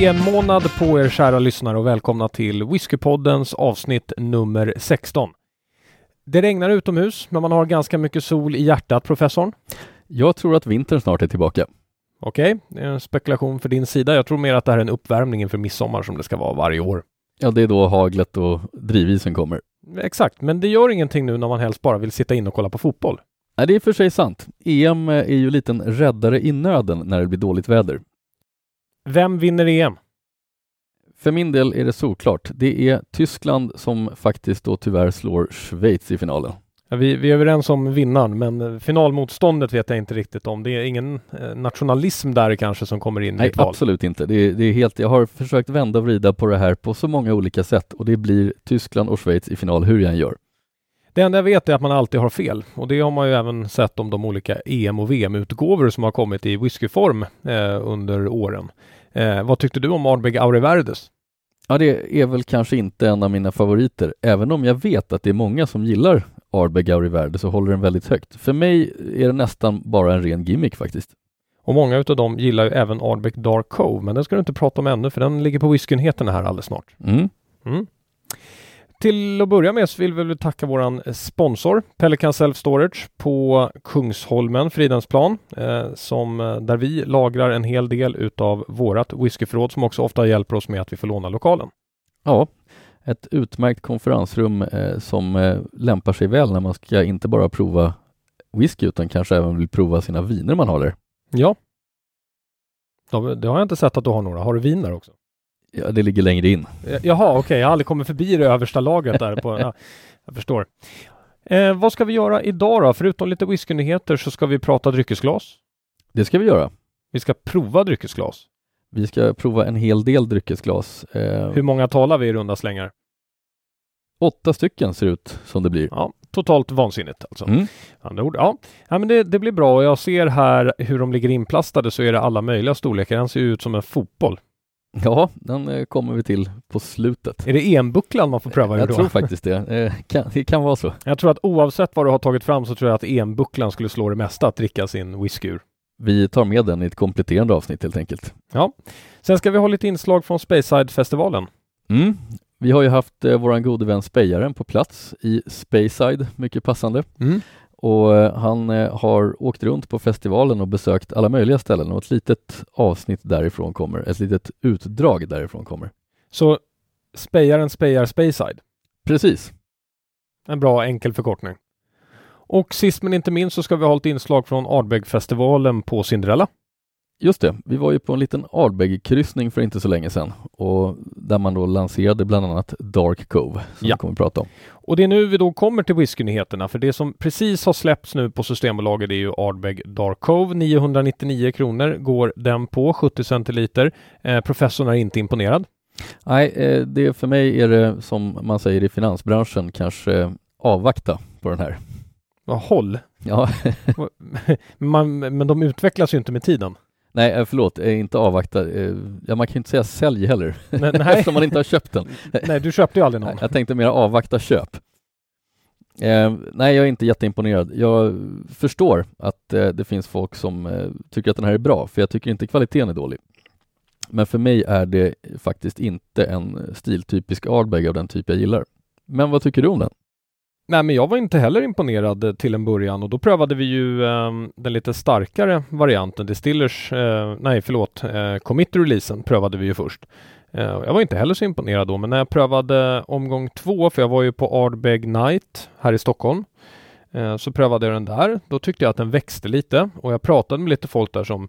EM-månad på er kära lyssnare och välkomna till Whiskypoddens avsnitt nummer 16. Det regnar utomhus, men man har ganska mycket sol i hjärtat, professorn. Jag tror att vintern snart är tillbaka. Okej, är en spekulation för din sida. Jag tror mer att det här är en uppvärmning inför midsommar som det ska vara varje år. Ja, det är då haglet och drivisen kommer. Exakt, men det gör ingenting nu när man helst bara vill sitta in och kolla på fotboll. Nej, det är för sig sant. EM är ju lite en räddare i nöden när det blir dåligt väder. Vem vinner EM? För min del är det solklart. Det är Tyskland som faktiskt då tyvärr slår Schweiz i finalen. Ja, vi, vi är överens om vinnaren, men eh, finalmotståndet vet jag inte riktigt om. Det är ingen eh, nationalism där kanske som kommer in i Nej, ett val. absolut inte. Det är, det är helt, jag har försökt vända och vrida på det här på så många olika sätt och det blir Tyskland och Schweiz i final hur jag än gör. Det enda jag vet är att man alltid har fel och det har man ju även sett om de olika EM och VM-utgåvor som har kommit i whiskyform eh, under åren. Eh, vad tyckte du om Ardbeg Auriverdes? Ja, det är väl kanske inte en av mina favoriter, även om jag vet att det är många som gillar Ardbeg Auriverde så håller den väldigt högt. För mig är det nästan bara en ren gimmick faktiskt. Och många utav dem gillar ju även Ardbeg Dark Cove, men den ska du inte prata om ännu för den ligger på whiskynyheterna här alldeles snart. Mm. Mm. Till att börja med så vill vi tacka våran sponsor Pelican Self Storage på Kungsholmen, Fridhemsplan, eh, som, eh, där vi lagrar en hel del utav vårat whiskyförråd som också ofta hjälper oss med att vi får låna lokalen. Ja, ett utmärkt konferensrum eh, som eh, lämpar sig väl när man ska inte bara prova whisky utan kanske även vill prova sina viner man har där. Ja. Ja, Det har jag inte sett att du har några. Har du vin där också? Ja, det ligger längre in. Eh, Jaha, okej. Jag har aldrig kommit förbi det översta lagret där. På, ja, jag förstår. Eh, vad ska vi göra idag då? Förutom lite whiskynyheter så ska vi prata dryckesglas. Det ska vi göra. Vi ska prova dryckesglas. Vi ska prova en hel del dryckesglas. Eh, Hur många talar vi i runda slängar? åtta stycken ser ut som det blir. Ja, totalt vansinnigt alltså. Mm. Andra ord, ja. ja men det, det blir bra och jag ser här hur de ligger inplastade så är det alla möjliga storlekar. Den ser ut som en fotboll. Ja, den eh, kommer vi till på slutet. Är det enbucklan man får pröva? Jag då? tror faktiskt det. Eh, kan, det kan vara så. Jag tror att oavsett vad du har tagit fram så tror jag att enbucklan skulle slå det mesta att dricka sin whisky ur. Vi tar med den i ett kompletterande avsnitt helt enkelt. Sen ska vi ha lite inslag från Speyside-festivalen. Mm. Vi har ju haft eh, våran gode vän Spejaren på plats i Speyside, mycket passande. Och eh, han eh, har åkt runt på festivalen och besökt alla möjliga ställen och ett litet avsnitt därifrån kommer, ett litet utdrag därifrån kommer. Så spejaren spejar Speyside. Precis. En bra enkel förkortning. Och sist men inte minst så ska vi ha ett inslag från Ardbeg-festivalen på Cinderella. Just det, vi var ju på en liten Ardbeg-kryssning för inte så länge sedan och där man då lanserade bland annat Dark Cove som Ja. vi kommer att prata om. Och det är nu vi då kommer till whiskynyheterna för det som precis har släppts nu på Systembolaget är ju Ardbeg Dark Cove. 999 kronor går den på, 70 centiliter. Eh, professorn är inte imponerad. Nej, eh, det för mig är det som man säger i finansbranschen kanske avvakta på den här. Håll! Ja, Man, men de utvecklas ju inte med tiden. Nej eh, förlåt, eh, inte avvakta. eh, Ja, man kan ju inte säga sälj heller Nej, nej, eftersom man inte har köpt den. nej du köpte ju aldrig någon. Jag tänkte mer avvakta köp. Eh, nej, jag är inte jätteimponerad. Jag förstår att eh, det finns folk som eh, tycker att den här är bra, för jag tycker inte kvaliteten är dålig. Men för mig är det faktiskt inte en stiltypisk Ardbeg av den typ jag gillar. Men vad tycker du om den? Nej, men jag var inte heller imponerad eh, till en början och då prövade vi ju eh, den lite starkare varianten, Distillers, eh, nej förlåt, eh, Commit-releasen prövade vi ju först. Eh, jag var inte heller så imponerad då, men när jag prövade omgång två, för jag var ju på Ardbeg Night här i Stockholm, eh, så prövade jag den där. Då tyckte jag att den växte lite och jag pratade med lite folk där som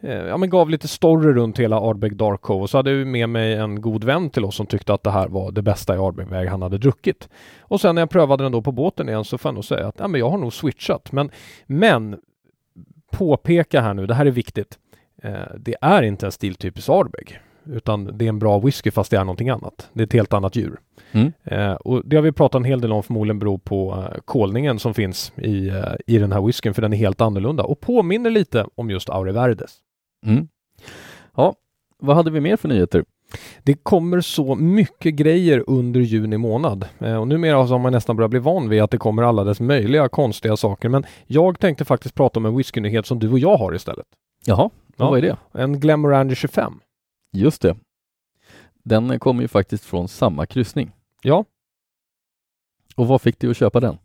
ja, men gav lite story runt hela Ardbeg Dark Cove och så hade jag med mig en god vän till oss som tyckte att det här var det bästa i Ardbeg-väg han hade druckit. Och sen när jag prövade den då på båten igen så får jag nog säga att ja, men jag har nog switchat. Men, men påpeka här nu, det här är viktigt. Eh, det är inte en stiltypisk Ardbeg utan det är en bra whisky fast det är någonting annat. Det är ett helt annat djur. Mm. Eh, och det har vi pratat en hel del om förmodligen beror på eh, kolningen som finns i, eh, i den här whiskyn för den är helt annorlunda och påminner lite om just Auriverdes. Mm. Ja, vad hade vi mer för nyheter? Det kommer så mycket grejer under juni månad eh, och numera har man nästan börjat bli van vid att det kommer alla dess möjliga konstiga saker. Men jag tänkte faktiskt prata om en whiskynyhet som du och jag har istället. Jaha, Ja. vad är det? En Glenmorangie 25. Just det. Den kommer ju faktiskt från samma kryssning. Ja. Och vad fick dig att köpa den?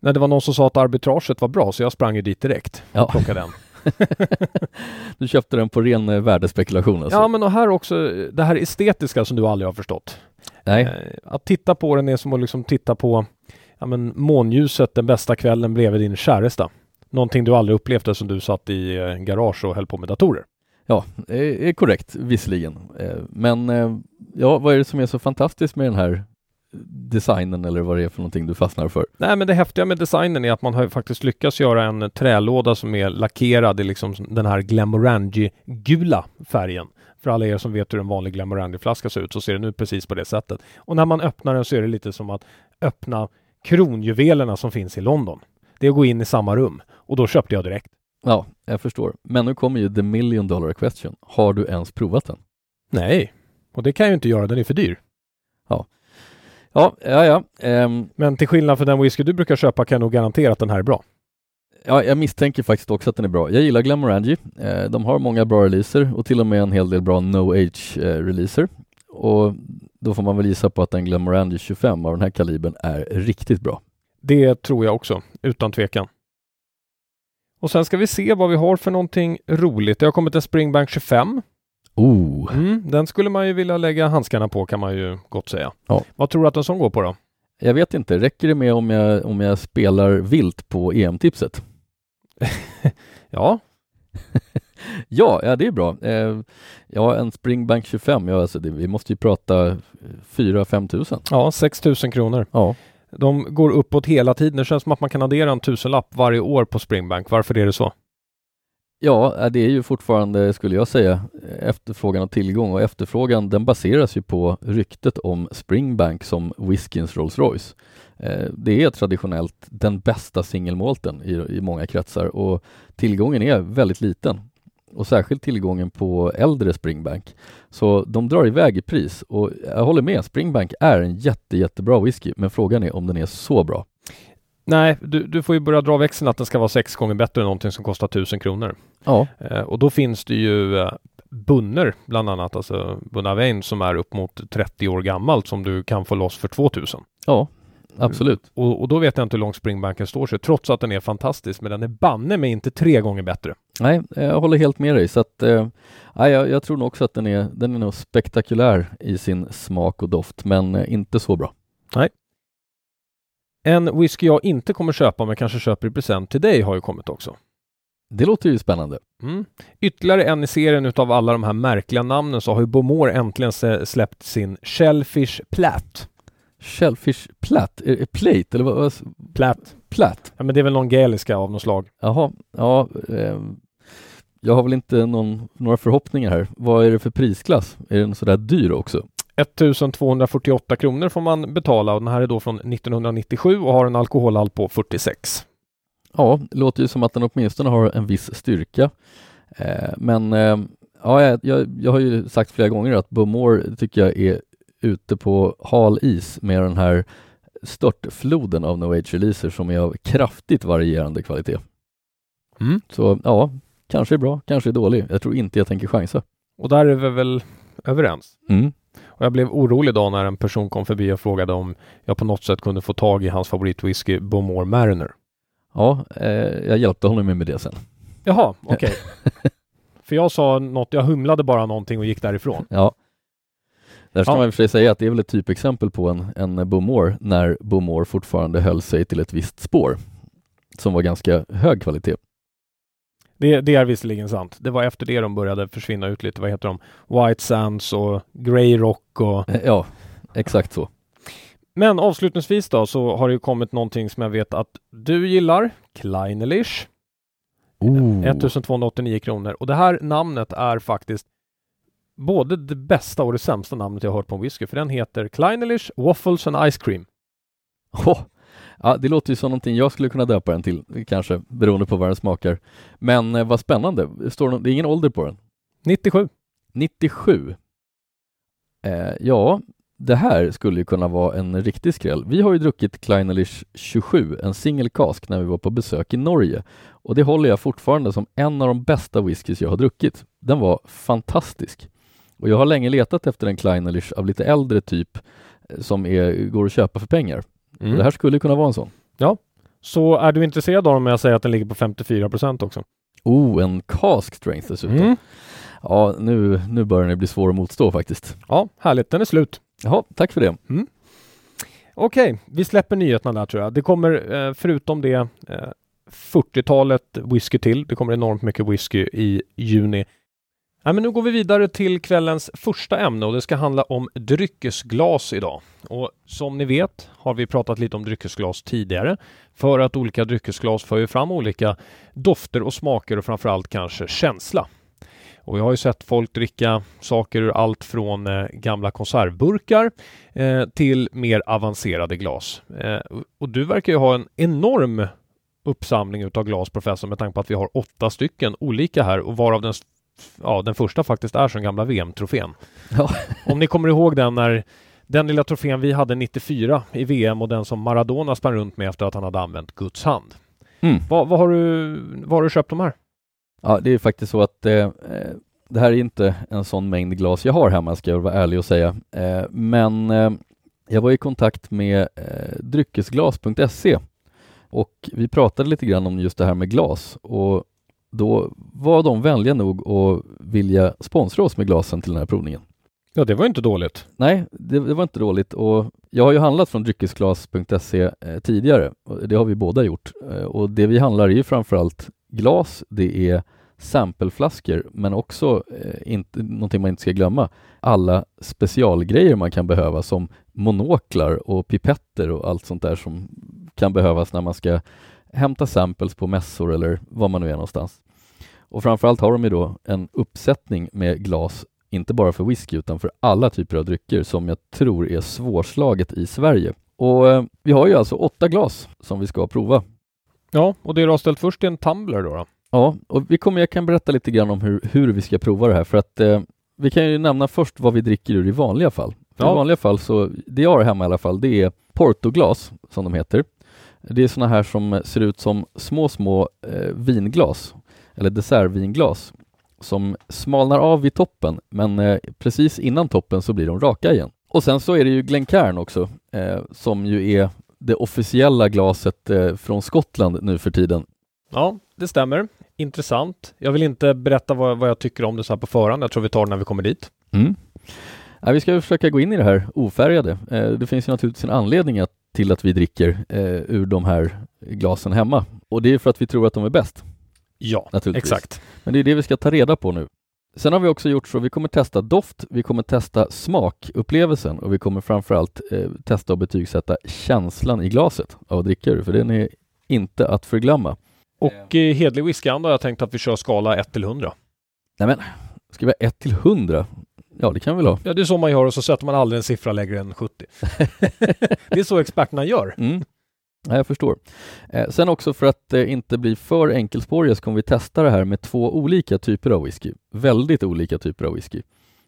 När det var någon som sa att arbitraget var bra så jag sprang ju dit direkt och Ja. plockade den. du köpte den på ren eh, värdespekulation alltså? Ja men och här också det här estetiska som du aldrig har förstått. Nej, Eh, Att titta på den är som att liksom titta på ja, men månljuset den bästa kvällen bredvid din käresta. Någonting du aldrig upplevt som du satt i eh, garage och höll på med datorer. ja, är, är korrekt visserligen. Men ja, vad är det som är så fantastiskt med den här designen eller vad det är för någonting du fastnar för? Nej men det häftiga med designen är att man har faktiskt lyckats göra en trälåda som är lackerad i liksom den här Glamorangi-gula färgen. För alla er som vet hur en vanlig Glamorangi-flaska ser ut så ser den ut precis på det sättet. Och när man öppnar den så är det lite som att öppna kronjuvelerna som finns i London. Det är att gå in i samma rum. Och då köpte jag direkt. Ja, jag förstår. Men nu kommer ju the million dollar question. Har du ens provat den? Nej, och det kan jag ju inte göra, den är för dyr. Ja, ja, ja. Ehm, Men till skillnad från den whisky du brukar köpa kan jag nog garantera att den här är bra. ja, jag misstänker faktiskt också att den är bra. Jag gillar Glamorangi. Eh, de har många bra releaser och till och med en hel del bra no age eh, releaser. Och då får man väl gissa på att en Glamorangi 25 av den här kalibern är riktigt bra. Det tror jag också, utan tvekan. Och sen ska vi se vad vi har för någonting roligt. Det har kommit en Springbank 25. Oh, Mm, den skulle man ju vilja lägga handskarna på kan man ju gott säga. Ja. Vad tror du att en sån går på då? jag vet inte. Räcker det med om jag, om jag spelar vilt på EM-tipset? Ja, Ja, ja, det är bra. Eh, ja, en Springbank 25, ja, alltså det, vi måste ju prata 4-5 tusen. ja 6 000 kronor. Ja. De går uppåt hela tiden. Det känns som att man kan addera en tusenlapp varje år på Springbank. Varför är det så? Ja, äh, det är ju fortfarande, skulle jag säga, efterfrågan och tillgång och efterfrågan den baseras ju på ryktet om Springbank som whiskyns Rolls Royce. Eh, det är traditionellt den bästa singelmålten i, i många kretsar och tillgången är väldigt liten och särskilt tillgången på äldre Springbank. Så de drar iväg i pris och jag håller med, Springbank är en jätte, jättebra whisky men frågan är om den är så bra. Nej, du, du får ju börja dra växeln att den ska vara sex gånger bättre än någonting som kostar tusen kronor. Ja, Eh, och då finns det ju eh, bunner bland annat, alltså Bunnavein som är upp mot 30 år gammalt som du kan få loss för 2000. ja absolut. Och, och då vet jag inte hur långt springbanken står sig, trots att den är fantastisk, men den är banne mig inte tre gånger bättre. Nej, jag håller helt med dig. Så att, eh, ja, jag, jag tror nog också att den är, den är nog spektakulär i sin smak och doft, men eh, inte så bra. En whisky jag inte kommer köpa, men kanske köper i present till dig, har ju kommit också. Det låter ju spännande. Mm. Ytterligare en i serien utav alla de här märkliga namnen så har ju Bowmore äntligen släppt sin Shellfish Plat. Shellfish det Plate eller vad? Plat. Platt? Ja, men det är väl någon gaeliska av något slag. Jaha, ja. Eh, jag har väl inte någon, några förhoppningar här. Vad är det för prisklass? Är den sådär dyr också? 1248 kronor får man betala och den här är då från 1997 och har en alkoholhalt på 46. Ja, det låter ju som att den åtminstone har en viss styrka. Eh, men eh, ja, jag, jag, har ju sagt flera gånger att Bowmore tycker jag är ute på hal is med den här störtfloden av No Age-releaser som är av kraftigt varierande kvalitet. Mm. Så ja, kanske är bra, kanske är dålig. Jag tror inte jag tänker chansa. Och där är vi väl överens. Mm. Och jag blev orolig idag när en person kom förbi och frågade om jag på något sätt kunde få tag i hans favoritwhisky Bowmore Mariner. Ja, eh, jag hjälpte honom med det sen. Jaha, okej. För jag sa något, jag humlade bara någonting och gick därifrån. Ja. Där ska Ja. man i och för sig säga att det är väl ett typexempel på en, en Bowmore när Bowmore fortfarande höll sig till ett visst spår som var ganska hög kvalitet. Det, det är visserligen sant. Det var efter det de började försvinna ut lite. Vad heter de? White Sands och Grey Rock och... Eh, Ja, exakt så. Men avslutningsvis då så har det ju kommit någonting som jag vet att du gillar. Kleinelish. Oh. 1289 kronor. Och det här namnet är faktiskt både det bästa och det sämsta namnet jag har hört på en whisky. För den heter Kleinelish Waffles and Ice Cream. Oh. Ja, det låter ju som någonting jag skulle kunna döpa den till, kanske, beroende på vad den smakar. Men eh, vad spännande. Står det, det är ingen ålder på den. 97. 97. Eh, ja, det här skulle ju kunna vara en riktig skräll. Vi har ju druckit Kleinelish 27, en single cask, när vi var på besök i Norge. Och det håller jag fortfarande som en av de bästa whiskys jag har druckit. Den var fantastisk. Och jag har länge letat efter en Kleinerlich av lite äldre typ eh, som är, går att köpa för pengar. Mm. Det här skulle kunna vara en sån. Så är du intresserad av dem med jag säger att den ligger på 54 procent också? Oh, en cask strength dessutom. Mm. Ja, nu, nu börjar det bli svår att motstå faktiskt. Ja, härligt. Den är slut. Jaha, tack för det. Okej, vi släpper nyheterna där tror jag. Det kommer eh, förutom det eh, 40-talet whisky till. Det kommer enormt mycket whisky i juni. Nej, men nu går vi vidare till kvällens första ämne och det ska handla om dryckesglas idag. Och som ni vet har vi pratat lite om dryckesglas tidigare för att olika dryckesglas för ju fram olika dofter och smaker och framförallt kanske känsla. Och jag har ju sett folk dricka saker ur allt från eh, gamla konservburkar eh, till mer avancerade glas. Eh, och du verkar ju ha en enorm uppsamling utav glas professor med tanke på att vi har åtta stycken olika här och varav den, ja, den första faktiskt är som gamla VM-trofén. Ja. Om ni kommer ihåg den när den lilla trofén vi hade 94 i VM och den som Maradona sprang runt med efter att han hade använt Guds hand. Mm. Vad, vad har du, vad har du köpt de här? Ja, det är faktiskt så att eh, det här är inte en sån mängd glas jag har hemma, ska jag vara ärlig och säga. Eh, men eh, jag var i kontakt med eh, dryckesglas.se och vi pratade lite grann om just det här med glas och då var de vänliga nog att vilja sponsra oss med glasen till den här provningen. Ja, det var inte dåligt. Nej, det, det var inte dåligt. Och jag har ju handlat från dryckesglas.se eh, tidigare. Det har vi båda gjort. Eh, och det vi handlar är ju framförallt glas, det är sampleflaskor men också, eh, inte, någonting man inte ska glömma, alla specialgrejer man kan behöva som monoklar och pipetter och allt sånt där som kan behövas när man ska hämta samples på mässor eller var man nu är någonstans. Och framförallt har de ju då en uppsättning med glas inte bara för whisky utan för alla typer av drycker som jag tror är svårslaget i Sverige. Och eh, vi har ju alltså åtta glas som vi ska prova. Ja, och det du har ställt först är en tumbler då? då. Ja, och vi kommer, jag kan berätta lite grann om hur, hur vi ska prova det här för att eh, vi kan ju nämna först vad vi dricker ur i vanliga fall. Ja. I vanliga fall så, det jag har hemma i alla fall, det är portoglas som de heter. Det är såna här som ser ut som små, små eh, vinglas eller dessertvinglas som smalnar av vid toppen men eh, precis innan toppen så blir de raka igen. Och sen så är det ju Glencairn också eh, som ju är det officiella glaset eh, från Skottland nu för tiden. Ja, det stämmer. Intressant. Jag vill inte berätta vad, vad jag tycker om det så här på förhand. Jag tror vi tar det när vi kommer dit. Mm. Ja, vi ska försöka gå in i det här ofärgade. Eh, det finns ju naturligtvis en anledning att, till att vi dricker eh, ur de här glasen hemma och det är för att vi tror att de är bäst. Ja, Naturligtvis. exakt. Men det är det vi ska ta reda på nu. Sen har vi också gjort så, vi kommer testa doft, vi kommer testa smakupplevelsen och vi kommer framförallt eh, testa och betygsätta känslan i glaset av att dricka ur, för den är inte att förglömma. Och i hedlig whiskyanda har jag tänkt att vi kör skala 1 till 100. Nej men, ska vi ha 1 till 100? Ja, det kan vi väl ha. Ja, det är så man gör och så sätter man aldrig en siffra lägre än 70. det är så experterna gör. Mm. Ja, jag förstår. Eh, sen också för att eh, inte bli för enkelspåriga så kommer vi testa det här med två olika typer av whisky. Väldigt olika typer av whisky.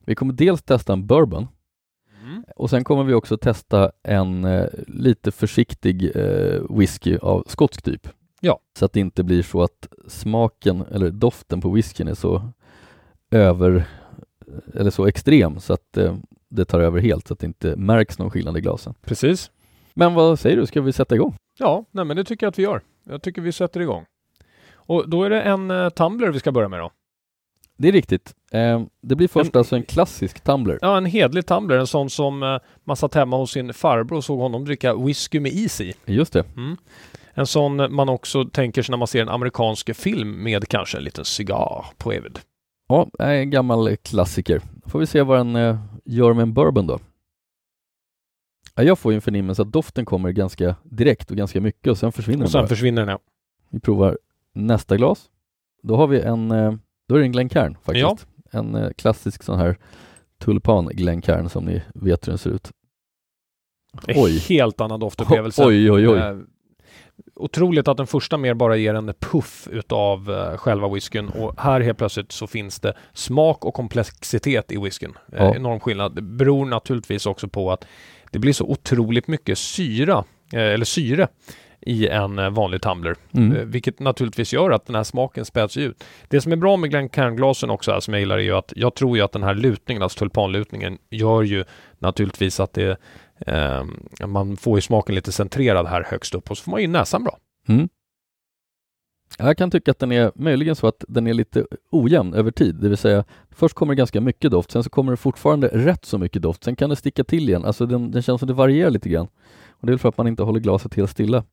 Vi kommer dels testa en bourbon Mm. och sen kommer vi också testa en eh, lite försiktig eh, whisky av skotsk typ. Ja. Så att det inte blir så att smaken eller doften på whiskyn är så över eller så extrem så att eh, det tar över helt så att det inte märks någon skillnad i glasen. Precis. Men vad säger du, ska vi sätta igång? Ja, nej, men det tycker jag att vi gör. Jag tycker vi sätter igång. Och då är det en uh, tumbler vi ska börja med då. Det är riktigt. Eh, det blir först En- alltså en klassisk tumbler. Ja, en hedlig tumbler, en sån som uh, man satt hemma hos sin farbror och såg honom dricka whisky med is i. Just det. Mm. En sån man också tänker sig när man ser en amerikansk film med kanske en liten cigarr på Evid. Ja, en gammal klassiker. Får vi se vad den eh, gör med en bourbon då. Ja, jag får ju en förnimmelse att doften kommer ganska direkt och ganska mycket och sen försvinner Och den sen försvinner den. ja. Vi provar nästa glas. Då har vi en, eh, då är det en Glencairn faktiskt. En eh, klassisk sån här tulpan Glencairn som ni vet hur den ser ut. Oj. Helt annan doftupplevelse. Oj, oj, oj. Otroligt att den första mer bara ger en puff utav eh, själva whiskyn och här helt plötsligt så finns det smak och komplexitet i whiskyn. Eh, Ja. Enorm skillnad. Det beror naturligtvis också på att det blir så otroligt mycket syra, eh, eller syre i en eh, vanlig tumbler. Mm. Vilket naturligtvis gör att den här smaken späds ut. Det som är bra med Glencairn-glasen också, här, som jag gillar, är ju att jag tror ju att den här lutningen, alltså tulpanlutningen, gör ju naturligtvis att det man får ju smaken lite centrerad här högst upp och så får man ju näsan bra. Mm. Jag kan tycka att den är möjligen så att den är lite ojämn över tid, det vill säga först kommer det ganska mycket doft, sen så kommer det fortfarande rätt så mycket doft, sen kan det sticka till igen, alltså den, den känns som det varierar lite grann. Och det är väl för att man inte håller glaset helt stilla.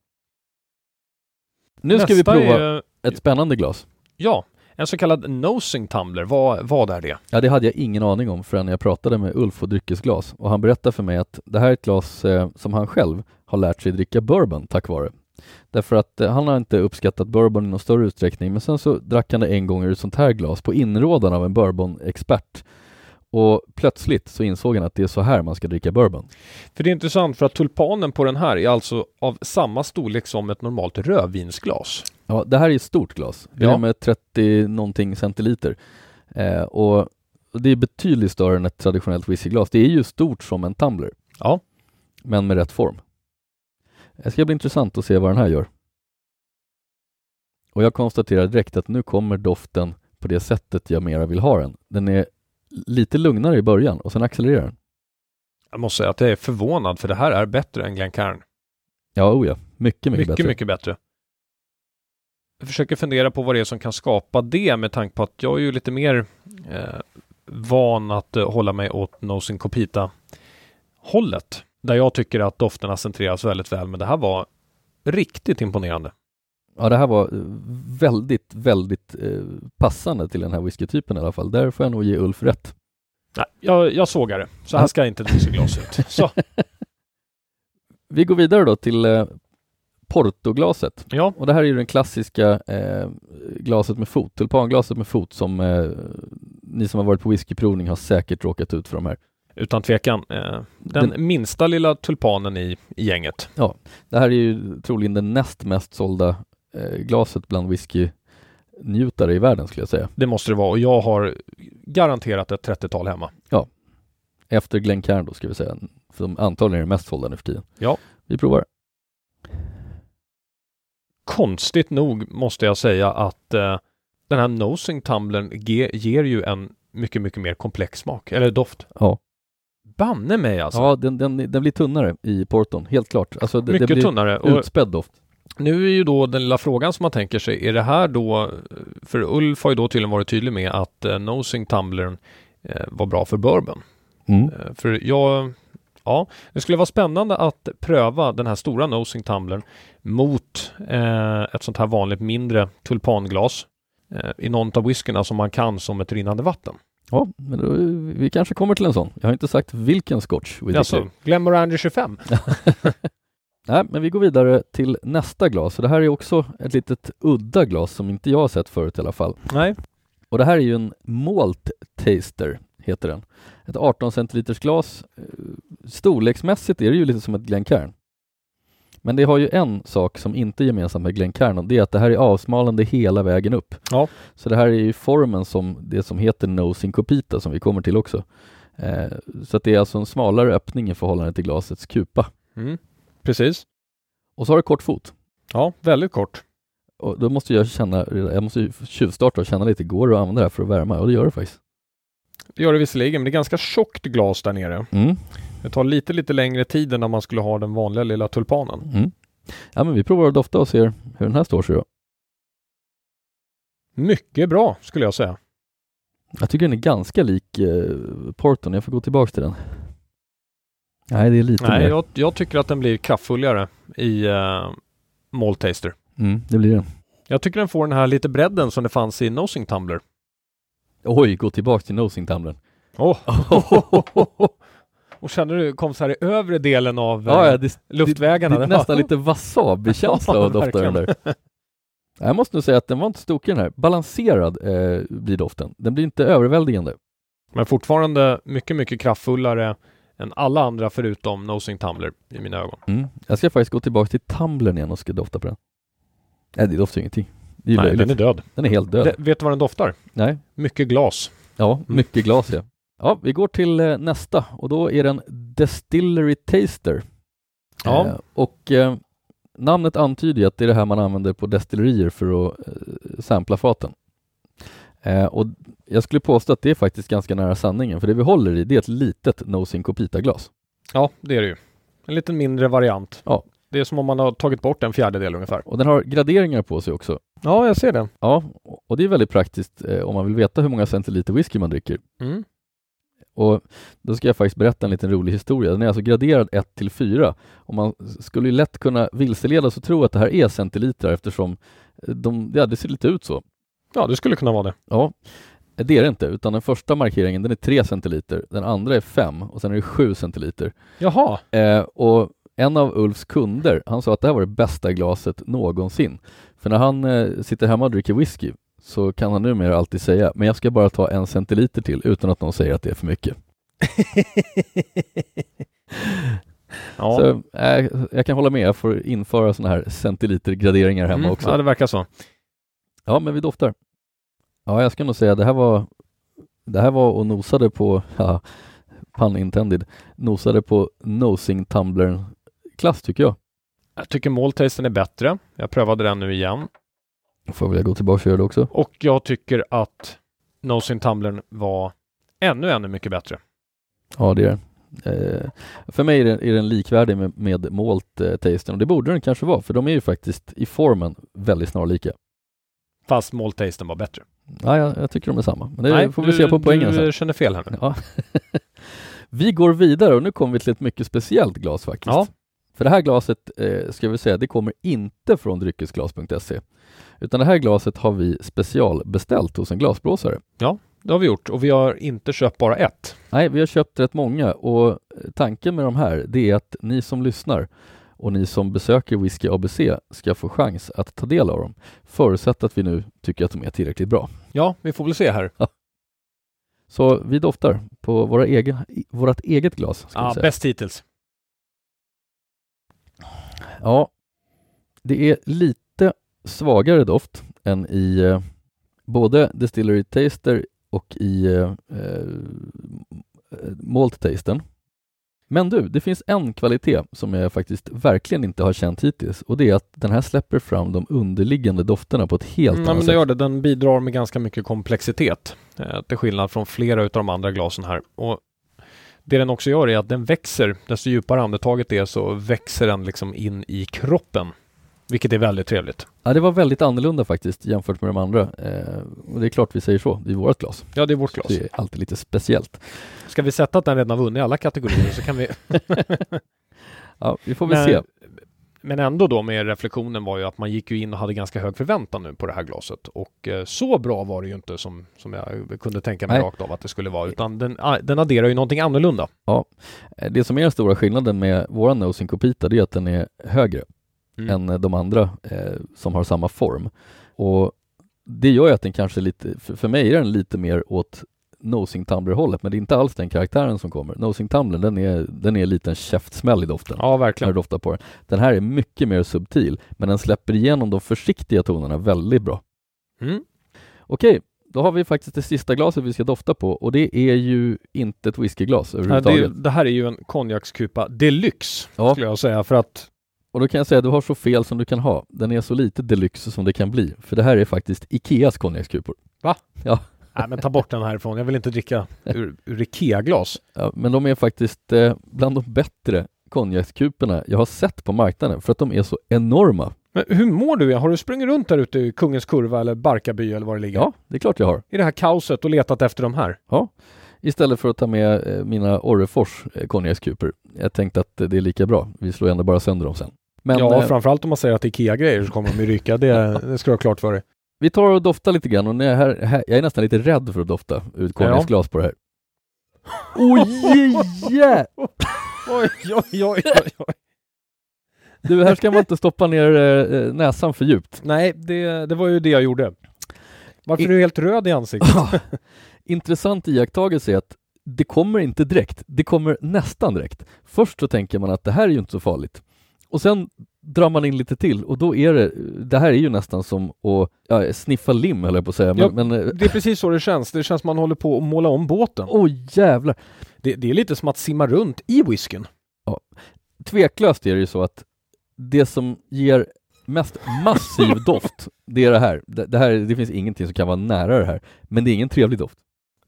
Nu ska vi Nästa prova är, ett spännande glas. ja, en så kallad nosing tumbler. Vad, vad är det? Ja, det hade jag ingen aning om förrän jag pratade med Ulf och Dryckesglas och han berättade för mig att det här är ett glas eh, som han själv har lärt sig dricka bourbon tack vare. Därför att eh, han har inte uppskattat bourbon i någon större utsträckning men sen så drack han det en gång ur ett sånt här glas på inrådan av en bourbon-expert. Och plötsligt så insåg han att det är så här man ska dricka bourbon. För det är intressant för att tulpanen på den här är alltså av samma storlek som ett normalt rödvinsglas. Ja, det här är ett stort glas. Det är Ja. med 30 någonting centiliter. Eh, och och det är betydligt större än ett traditionellt whiskyglas. Det är ju stort som en tumbler. Ja. Men med rätt form. Det ska bli intressant att se vad den här gör. Och jag konstaterar direkt att nu kommer doften på det sättet jag mera vill ha den. Den är lite lugnare i början och sen accelererar den. Jag måste säga att jag är förvånad för det här är bättre än Glencairn. Ja, oh ja. Mycket, mycket, Mycket, bättre. mycket bättre. Jag försöker fundera på vad det är som kan skapa det med tanke på att jag är ju lite mer eh, van att eh, hålla mig åt Nosing Copita hållet. Där jag tycker att dofterna centreras väldigt väl, men det här var riktigt imponerande. Ja, det här var väldigt, väldigt eh, passande till den här whiskytypen i alla fall. Där får jag nog ge Ulf rätt. Nej, jag, jag sågar det. Så här ska inte ett whiskyglas ut. Så, Vi går vidare då till eh, Portoglaset. ja, Och det här är ju den klassiska eh, glaset med fot, tulpanglaset med fot som eh, ni som har varit på whiskyprovning har säkert råkat ut för de här. utan tvekan. Eh, den, minsta lilla tulpanen i, i gänget. Det här är ju troligen det näst mest sålda glaset bland whiskynjutare i världen skulle jag säga. Det måste det vara och jag har garanterat ett 30-tal hemma. Efter Glencairn då ska vi säga, de antagligen är det mest sålda nu för tiden. Ja. Vi provar. Konstigt nog måste jag säga att eh, den här nosing tumblern ge, ger ju en mycket, mycket mer komplex smak, eller doft. Ja, Banne mig alltså! ja den, den, den blir tunnare i Porton, helt klart. Alltså det, mycket det blir tunnare. Och utspädd doft. Nu är ju då den lilla frågan som man tänker sig, är det här då, för Ulf har ju då tydligen varit tydlig med att eh, nosing tumblern eh, var bra för bourbon. Mm. Eh, För jag, ja, det skulle vara spännande att pröva den här stora nosing tumblern mot eh, ett sånt här vanligt mindre tulpanglas eh, i någon av whiskyna som man kan som ett rinnande vatten. Ja, men då, vi kanske kommer till en sån. Jag har inte sagt vilken scotch. Alltså, Glenmorangie 25. Nej, men vi går vidare till nästa glas. Så det här är också ett litet udda glas som inte jag har sett förut i alla fall. Nej, Och det här är ju en Malt Taster, heter den. Ett 18 centiliters glas. Storleksmässigt är det ju lite som ett Glencairn. Men det har ju en sak som inte är gemensamt med Glencairn och det är att det här är avsmalande hela vägen upp. Ja. Så det här är ju formen som det som heter Nosing Copita som vi kommer till också. Eh, så det är alltså en smalare öppning i förhållande till glasets kupa. mm, precis. Och så har det kort fot. Ja, väldigt kort. Och då måste jag känna, jag måste ju tjuvstarta och känna lite, går det att använda det här för att värma? Och det gör det faktiskt. Det gör det visserligen, men det är ganska tjockt glas där nere. Mm. Det tar lite, lite längre tid än när man skulle ha den vanliga lilla tulpanen. Mm. Ja men vi provar att dofta och ser hur den här står sig då. Mycket bra, skulle jag säga. Jag tycker den är ganska lik eh, Porton, jag får gå tillbaks till den. Nej, det är lite Nej, jag, jag tycker att den blir kraftfullare i uh, Malt Taster. Mm, det blir den. Jag tycker den får den här lite bredden som det fanns i Nosing Tumbler. Oj, gå tillbaks till nosing tumblern. Oh. Och känner du, kom så här i övre delen av Ja, eh, ja, det, luftvägarna. det är Den nästan lite wasabi-känsla dofta den där. Jag måste nog säga att den var inte stokig den här. Balanserad eh, blir doften. Den blir inte överväldigande. Men fortfarande mycket, mycket kraftfullare än alla andra förutom Nosing Tumbler i mina ögon. Mm. Jag ska faktiskt gå tillbaks till tumblern igen och ska dofta på den. Nej, det doftar ingenting. Det är Nej, löjligt. den är död. Den är helt död. Det, vet du vad den doftar? Nej. Mycket glas. Ja, mycket glas ja. Ja, vi går till eh, nästa och då är det en Distillery Taster. Ja. Eh, och eh, namnet antyder ju att det är det här man använder på destillerier för att eh, sampla faten. Eh, och jag skulle påstå att det är faktiskt ganska nära sanningen, för det vi håller i det är ett litet Nosing Copita-glas. Ja, det är det ju. En lite mindre variant. Ja. Det är som om man har tagit bort en fjärdedel ungefär. Och den har graderingar på sig också. Ja, jag ser det. Ja, och det är väldigt praktiskt eh, om man vill veta hur många centiliter whisky man dricker. Mm. Och då ska jag faktiskt berätta en liten rolig historia. Den är alltså graderad 1 till 4 och man skulle ju lätt kunna vilseledas och tro att det här är centiliter eftersom de, ja, det ser lite ut så. Ja, det skulle kunna vara det. Ja, det är det inte, utan den första markeringen den är 3 centiliter, den andra är 5 och sen är det 7 centiliter. Jaha. Eh, och en av Ulfs kunder, han sa att det här var det bästa glaset någonsin. För när han eh, sitter hemma och dricker whisky så kan han numera alltid säga, men jag ska bara ta en centiliter till utan att någon säger att det är för mycket. ja. Så, eh, jag kan hålla med, jag får införa sådana här centilitergraderingar hemma Mm, också. Ja, det verkar så. Ja, men vi doftar. Ja, jag ska nog säga det här var det här var och nosade på, ja, pun intended, nosade på nosing tumblern klass tycker jag. Jag tycker måltasten är bättre. Jag prövade den nu igen. Får väl gå tillbaka och göra det också. Och jag tycker att Nosing Tumblern var ännu, ännu mycket bättre. Ja, det är. Eh, för mig är den, är den likvärdig med, med malt eh, tasten och det borde den kanske vara för de är ju faktiskt i formen väldigt snarlika. Fast måltasten var bättre. Ja, jag, jag tycker de är samma. Men det får vi se på poängen du sen. känner fel här nu. Ja. vi går vidare och nu kommer vi till ett mycket speciellt glas faktiskt. Ja. För det här glaset, eh, ska vi säga, det kommer inte från dryckesglas.se. Utan det här glaset har vi specialbeställt hos en glasblåsare. Det har vi gjort och vi har inte köpt bara ett. Nej, vi har köpt rätt många och tanken med de här, det är att ni som lyssnar och ni som besöker Whisky ABC ska få chans att ta del av dem. Förutsatt att vi nu tycker att de är tillräckligt bra. Ja, vi får väl se här. Så vi doftar på våra egen, vårt eget glas. Ja, bäst hittills. Ja, det är lite svagare doft än i eh, både Distillery Taster och i eh, eh, Malt Tasten. Men du, det finns en kvalitet som jag faktiskt verkligen inte har känt hittills och det är att den här släpper fram de underliggande dofterna på ett helt Mm, annat sätt. gör det. Den bidrar med ganska mycket komplexitet. Eh, till skillnad från flera av de andra glasen här. Och det den också gör är att den växer. Desto djupare andetaget är så växer den liksom in i kroppen. Vilket är väldigt trevligt. Ja, det var väldigt annorlunda faktiskt jämfört med de andra. Eh, och det är klart vi säger så, det är vårt glas. Ja, det är vårt glas. Det är alltid lite speciellt. Ska vi sätta att den redan har vunnit alla kategorier så kan vi... Ja, vi får väl Men- se. Men ändå då med reflektionen var ju att man gick ju in och hade ganska hög förväntan nu på det här glaset. Och eh, så bra var det ju inte som, som jag kunde tänka mig Nej. rakt av att det skulle vara. Utan den, ah, den adderar ju någonting annorlunda. Eh, Det som är den stora skillnaden med våran Nosing Copita det är att den är högre Mm. än eh, de andra eh, som har samma form. Och det gör ju att den kanske lite, för, för mig är den lite mer åt Nosing Tumbler-hållet, men det är inte alls den karaktären som kommer. Nosing Tumbler, den är, den är en liten käftsmäll i doften. Ja, När verkligen. du doftar på den. Den här är mycket mer subtil, men den släpper igenom de försiktiga tonerna väldigt bra. Mm. Okej, då har vi faktiskt det sista glaset vi ska dofta på och det är ju inte ett whiskyglas överhuvudtaget. det, det här är ju en konjakskupa deluxe, Ja. skulle jag säga. För att Och då kan jag säga att du har så fel som du kan ha. Den är så lite deluxe som det kan bli. För det här är faktiskt Ikeas konjakskupor. Nej, men ta bort den härifrån. Jag vill inte dricka ur, ur Ikea-glas. Ja, men de är faktiskt eh, bland de bättre konjakskuporna jag har sett på marknaden för att de är så enorma. Men hur mår du? Har du sprungit runt där ute i Kungens Kurva eller Barkarby eller var det ligger? Ja, det är klart jag har. I det här kaoset och letat efter de här? Istället för att ta med eh, mina Orrefors eh, konjakskupor. Jag tänkte att eh, det är lika bra. Vi slår ändå bara sönder dem sen. Men ja, eh, framförallt om man säger att det är Ikea-grejer så kommer de ju ryka. Det, det ska du ha klart för dig. vi tar och doftar lite grann och när jag, här, här, jag är nästan lite rädd för att dofta ett konjaksglas på det här. Oj, yeah! Oj, oj, oj, oj. Du, här ska man inte stoppa ner eh, näsan för djupt. Nej, det, det var ju det jag gjorde. Varför I- är du helt röd i ansiktet? Intressant iakttagelse är att det kommer inte direkt, det kommer nästan direkt. Först så tänker man att det här är ju inte så farligt. Och sen drar man in lite till och då är det, det här är ju nästan som att ja, sniffa lim höll jag på att säga. Men, Ja. men eh, Det är precis så det känns. Det känns som man håller på att måla om båten. åh jävlar! Det, det är lite som att simma runt i whiskyn. Tveklöst är det ju så att det som ger mest massiv doft, det är det här. Det, det här. det finns ingenting som kan vara nära det här, men det är ingen trevlig doft.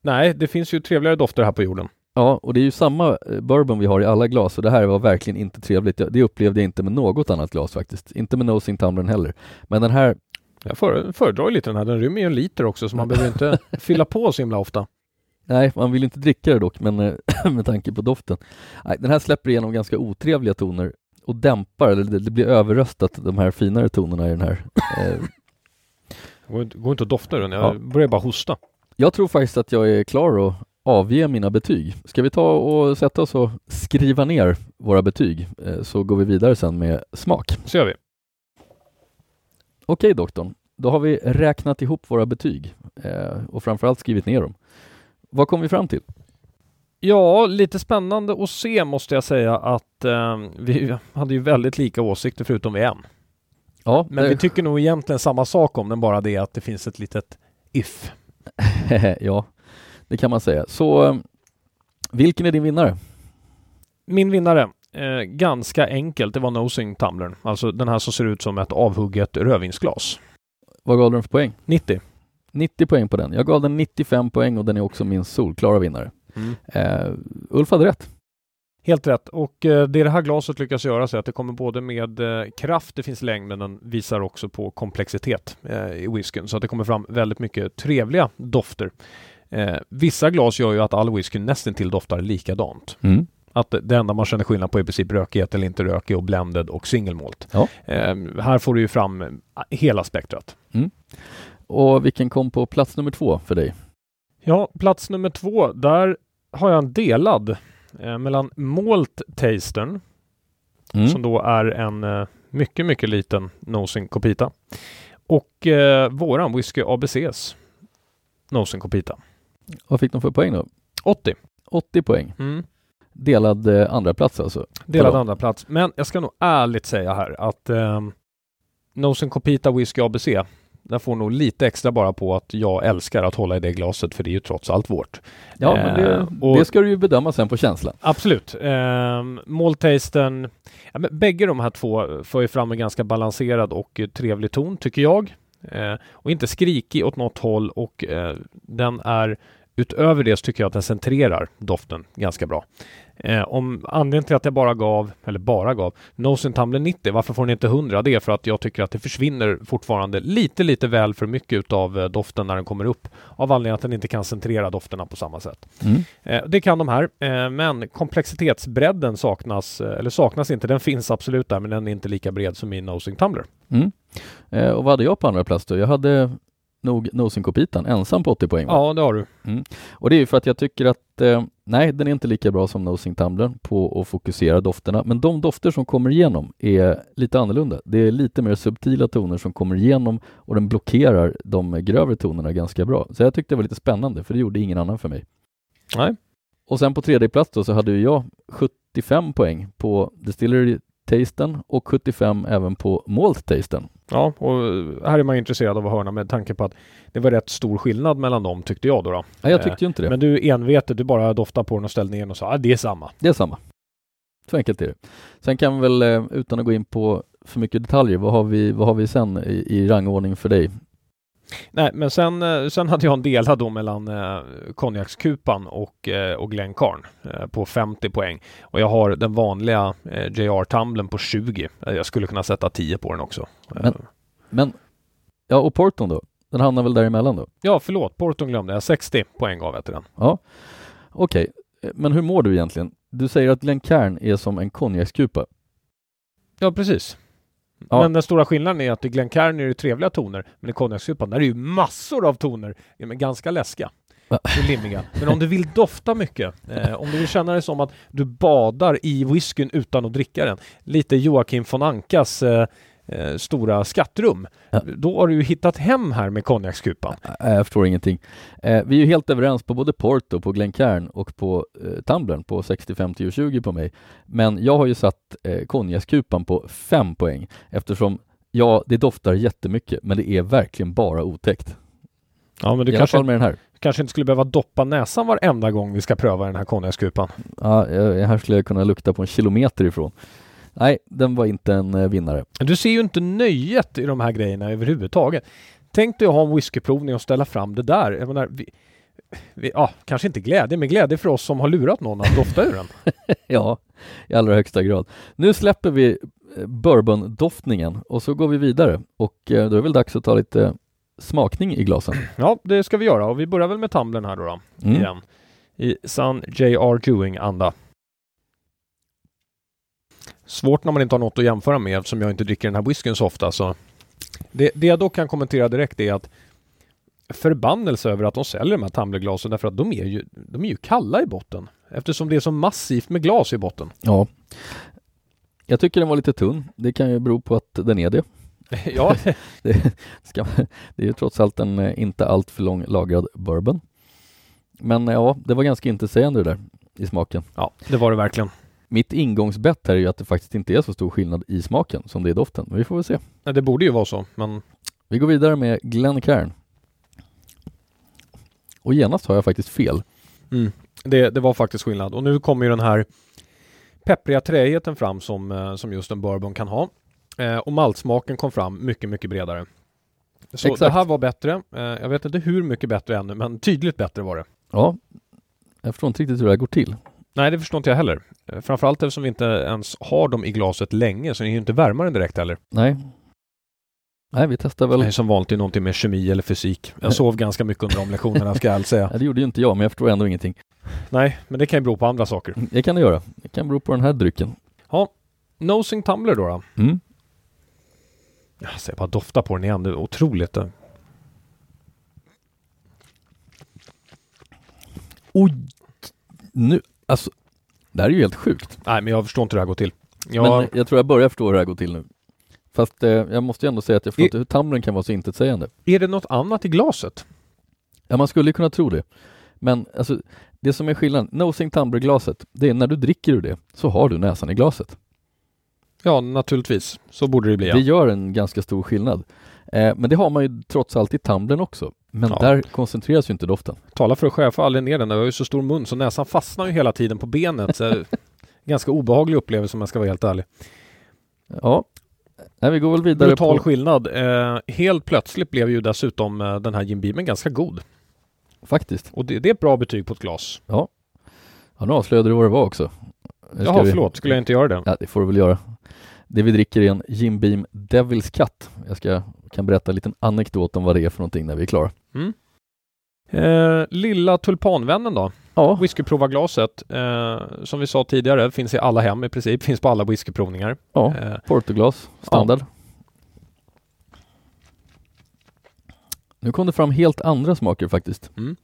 Nej, det finns ju trevligare dofter här på jorden. Ja, och det är ju samma eh, bourbon vi har i alla glas och det här var verkligen inte trevligt. Det upplevde jag inte med något annat glas faktiskt. Inte med Nosing Tumblern heller. Men den här... Jag föredrar lite den här. Den rymmer ju en liter också så man behöver inte fylla på så himla ofta. Nej, man vill inte dricka det dock, men eh, med tanke på doften. Nej, den här släpper igenom ganska otrevliga toner och dämpar, eller det, det blir överröstat, de här finare tonerna i den här. Eh. Det går inte att dofta den, jag ja. börjar bara hosta. Jag tror faktiskt att jag är klar att avge mina betyg. Ska vi ta och sätta oss och skriva ner våra betyg eh, så går vi vidare sen med smak. Så gör vi. Okej doktorn, då har vi räknat ihop våra betyg eh, och framförallt skrivit ner dem. Vad kom vi fram till? Ja, lite spännande att se måste jag säga att eh, vi hade ju väldigt lika åsikter förutom en. Ja, Men det... vi tycker nog egentligen samma sak om den, bara det att det finns ett litet if. ja, det kan man säga. Så eh, vilken är din vinnare? Min vinnare, eh, ganska enkelt, det var Nosing Tumblern. Alltså den här som ser ut som ett avhugget rödvinsglas. Vad gav du den för poäng? 90. 90 poäng på den. Jag gav den 95 poäng och den är också min solklara vinnare. Mm. Uh, Ulf hade rätt. Helt rätt. Och uh, det det här glaset lyckas göra är att det kommer både med uh, kraft, det finns längd, men den visar också på komplexitet i whiskyn. Så att det kommer fram väldigt mycket trevliga dofter. Vissa glas gör ju att all whisky nästan till doftar likadant. Mm. Att det enda man känner skillnad på är i princip rökighet eller inte rökig och blended och single malt. Ja. här får du ju fram hela spektrat. Mm. Och vilken kom på plats nummer två för dig? Ja, plats nummer två, där har jag en delad eh, mellan Malt Tastern, mm. som då är en eh, mycket, mycket liten Nosing Copita, och eh, våran Whisky ABCs Nosing Copita. Vad fick de för poäng då? 80. 80 poäng. Mm. Delad eh, andra plats alltså? Delad andra plats. Men jag ska nog ärligt säga här att eh, Nosing Copita Whisky ABC den får nog lite extra bara på att jag älskar att hålla i det glaset för det är ju trots allt vårt. Ja, men det, eh, och, det ska du ju bedöma sen på känslan. Absolut. Eh, Måltasten, ja, bägge de här två för ju fram en ganska balanserad och trevlig ton tycker jag. Eh, och inte skrikig åt något håll och eh, den är utöver det så tycker jag att den centrerar doften ganska bra. Eh, om anledningen till att jag bara gav, eller bara gav, Nose Tumbler 90, varför får ni inte 100? Det är för att jag tycker att det försvinner fortfarande lite, lite väl för mycket utav eh, doften när den kommer upp. Av anledningen att den inte kan centrera dofterna på samma sätt. Mm. Eh, det kan de här, eh, men komplexitetsbredden saknas, eh, eller saknas inte. Den finns absolut där, men den är inte lika bred som i Nosing Tumbler. Mm. Eh, och vad hade jag på andra plats då? Jag hade nog Nosing-kopitan ensam på 80 poäng. Va? Ja, det har du. Mm. Och det är ju för att jag tycker att eh, nej, den är inte lika bra som Nosing Tumblern på att fokusera dofterna. Men de dofter som kommer igenom är lite annorlunda. Det är lite mer subtila toner som kommer igenom och den blockerar de grövre tonerna ganska bra. Så jag tyckte det var lite spännande, för det gjorde ingen annan för mig. Nej. Och sen på tredje plats då så hade jag 75 poäng på Distillery Tasten och 75 även på Malt Tasten. Ja, och här är man intresserad av att höra med tanke på att det var rätt stor skillnad mellan dem tyckte jag då. då. Ja, jag tyckte ju inte det. Men du envetet, du bara doftade på den och ställde ner och sa att ah, det är samma. Det är samma. Så enkelt är det. Sen kan vi väl, eh, utan att gå in på för mycket detaljer, vad har vi, vad har vi sen i, i rangordning för dig? Nej, men sen, eh, sen hade jag en delad då mellan eh, konjakskupan och, eh, och Glencairn eh, på 50 poäng. Och jag har den vanliga eh, JR-tumblen på 20. Eh, jag skulle kunna sätta 10 på den också. Men, men ja, och Porton då? Den hamnar väl däremellan då? Ja, förlåt, Porton glömde jag. 60 poäng gav jag till den. Ja, okej. Okay. Men hur mår du egentligen? Du säger att Glencairn är som en konjakskupa. Ja, precis. Ja. Men den stora skillnaden är att i Glencairn är det trevliga toner, men i konjakssupan där är det ju massor av toner, men ganska läskiga. Limmiga. Men om du vill dofta mycket, eh, om du vill känna det som att du badar i whiskyn utan att dricka den, lite Joakim von Ankas eh, eh, stora skattrum. Ja. Då har du ju hittat hem här med konjakskupan. Jag förstår ingenting. Eh, vi är ju helt överens på både Porto, på Glencairn och på eh, Tumblern på 60, 50 och 20 på mig. Men jag har ju satt eh, konjakskupan på 5 poäng eftersom ja, det doftar jättemycket, men det är verkligen bara otäckt. Ja, men du I kanske, med den här. kanske inte skulle behöva doppa näsan varenda gång vi ska pröva den här konjakskupan. Ja, här skulle jag kunna lukta på en kilometer ifrån. Nej, den var inte en eh, vinnare. Du ser ju inte nöjet i de här grejerna överhuvudtaget. Tänk dig att ha en whiskyprovning och ställa fram det där. Jag menar, vi, vi, ja, kanske inte glädje, men glädje för oss som har lurat någon att dofta ur den. ja, i allra högsta grad. Nu släpper vi eh, bourbondoftningen och så går vi vidare och eh, då är det väl dags att ta lite smakning i glasen. Ja, det ska vi göra och vi börjar väl med tumblern här då, då Mm. igen. I sann J.R. Dewing-anda. Svårt när man inte har något att jämföra med eftersom jag inte dricker den här whiskyn så ofta. Så det, det jag dock kan kommentera direkt är att förbannelse över att de säljer de här tumblerglasen därför att de är ju, de är ju kalla i botten. Eftersom det är så massivt med glas i botten. Ja. Jag tycker den var lite tunn. Det kan ju bero på att den är det. ja, Det, ska, det är ju trots allt en inte allt för lång lagrad bourbon. Men ja, det var ganska intetsägande det där i smaken. ja, det var det verkligen. Mitt ingångsbett här är ju att det faktiskt inte är så stor skillnad i smaken som det är i doften. Men vi får väl se. Nej, Det borde ju vara så, men Vi går vidare med Glencairn. Och genast har jag faktiskt fel. Mm. Det, det var faktiskt skillnad. Och nu kommer ju den här peppriga träigheten fram som, eh, som just en bourbon kan ha. Eh, och maltsmaken kom fram mycket, mycket bredare. Så Exakt. det här var bättre. Eh, jag vet inte hur mycket bättre ännu, men tydligt bättre var det. Ja, jag förstår inte riktigt hur det här går till. Nej, det förstår inte jag heller. Eh, framförallt eftersom vi inte ens har dem i glaset länge, så ni är ju inte värmare direkt heller. Nej. Nej, vi testar väl. Det är som vanligt är någonting med kemi eller fysik. Jag sov ganska mycket under de lektionerna, ska jag ärligt säga. Nej, det gjorde ju inte jag, men jag förstår ändå ingenting. Nej, men det kan ju bero på andra saker. Det kan det göra. Det kan bero på den här drycken. Nosing Tumbler då? då? Mm. Jag ser bara dofta på den igen. Det är otroligt. det. Oj! Nu, alltså, det här är ju helt sjukt. Nej, men jag förstår inte hur det här går till. Jag, Men jag tror jag börjar förstå hur det här går till nu. Fast eh, jag måste ju ändå säga att jag förstår I- inte hur tumblern kan vara så intetsägande. Är det något annat i glaset? Ja, man skulle ju kunna tro det. Men alltså, det som är skillnaden, nosing tumblerglaset, det är när du dricker ur det så har du näsan i glaset. Ja, naturligtvis. Så borde det bli. Ja. Det gör en ganska stor skillnad. Eh, men det har man ju trots allt i tumblern också. Men Ja. där koncentreras ju inte doften. Tala för jag får aldrig ner den. Jag har ju så stor mun så näsan fastnar ju hela tiden på benet. Ganska obehaglig upplevelse om jag ska vara helt ärlig. Ja, Nej, vi går väl vidare Brutal på... skillnad. Eh, helt plötsligt blev ju dessutom eh, den här Jim Beamen ganska god. Faktiskt. Och det, det är ett bra betyg på ett glas. Ja, nu avslöjade du vad det var också. Jaha, vi- förlåt. Skulle jag inte göra det? Ja, det får du väl göra. Det vi dricker är en Jim Beam Devil's Cut. Jag ska, kan berätta en liten anekdot om vad det är för någonting när vi är klara. Eh, lilla tulpanvännen då? Ja, Whiskyprovarglaset. Eh, som vi sa tidigare, finns i alla hem i princip. Finns på alla whiskyprovningar. ja. Eh, Portoglas, standard. Nu kom det fram helt andra smaker faktiskt. Mm.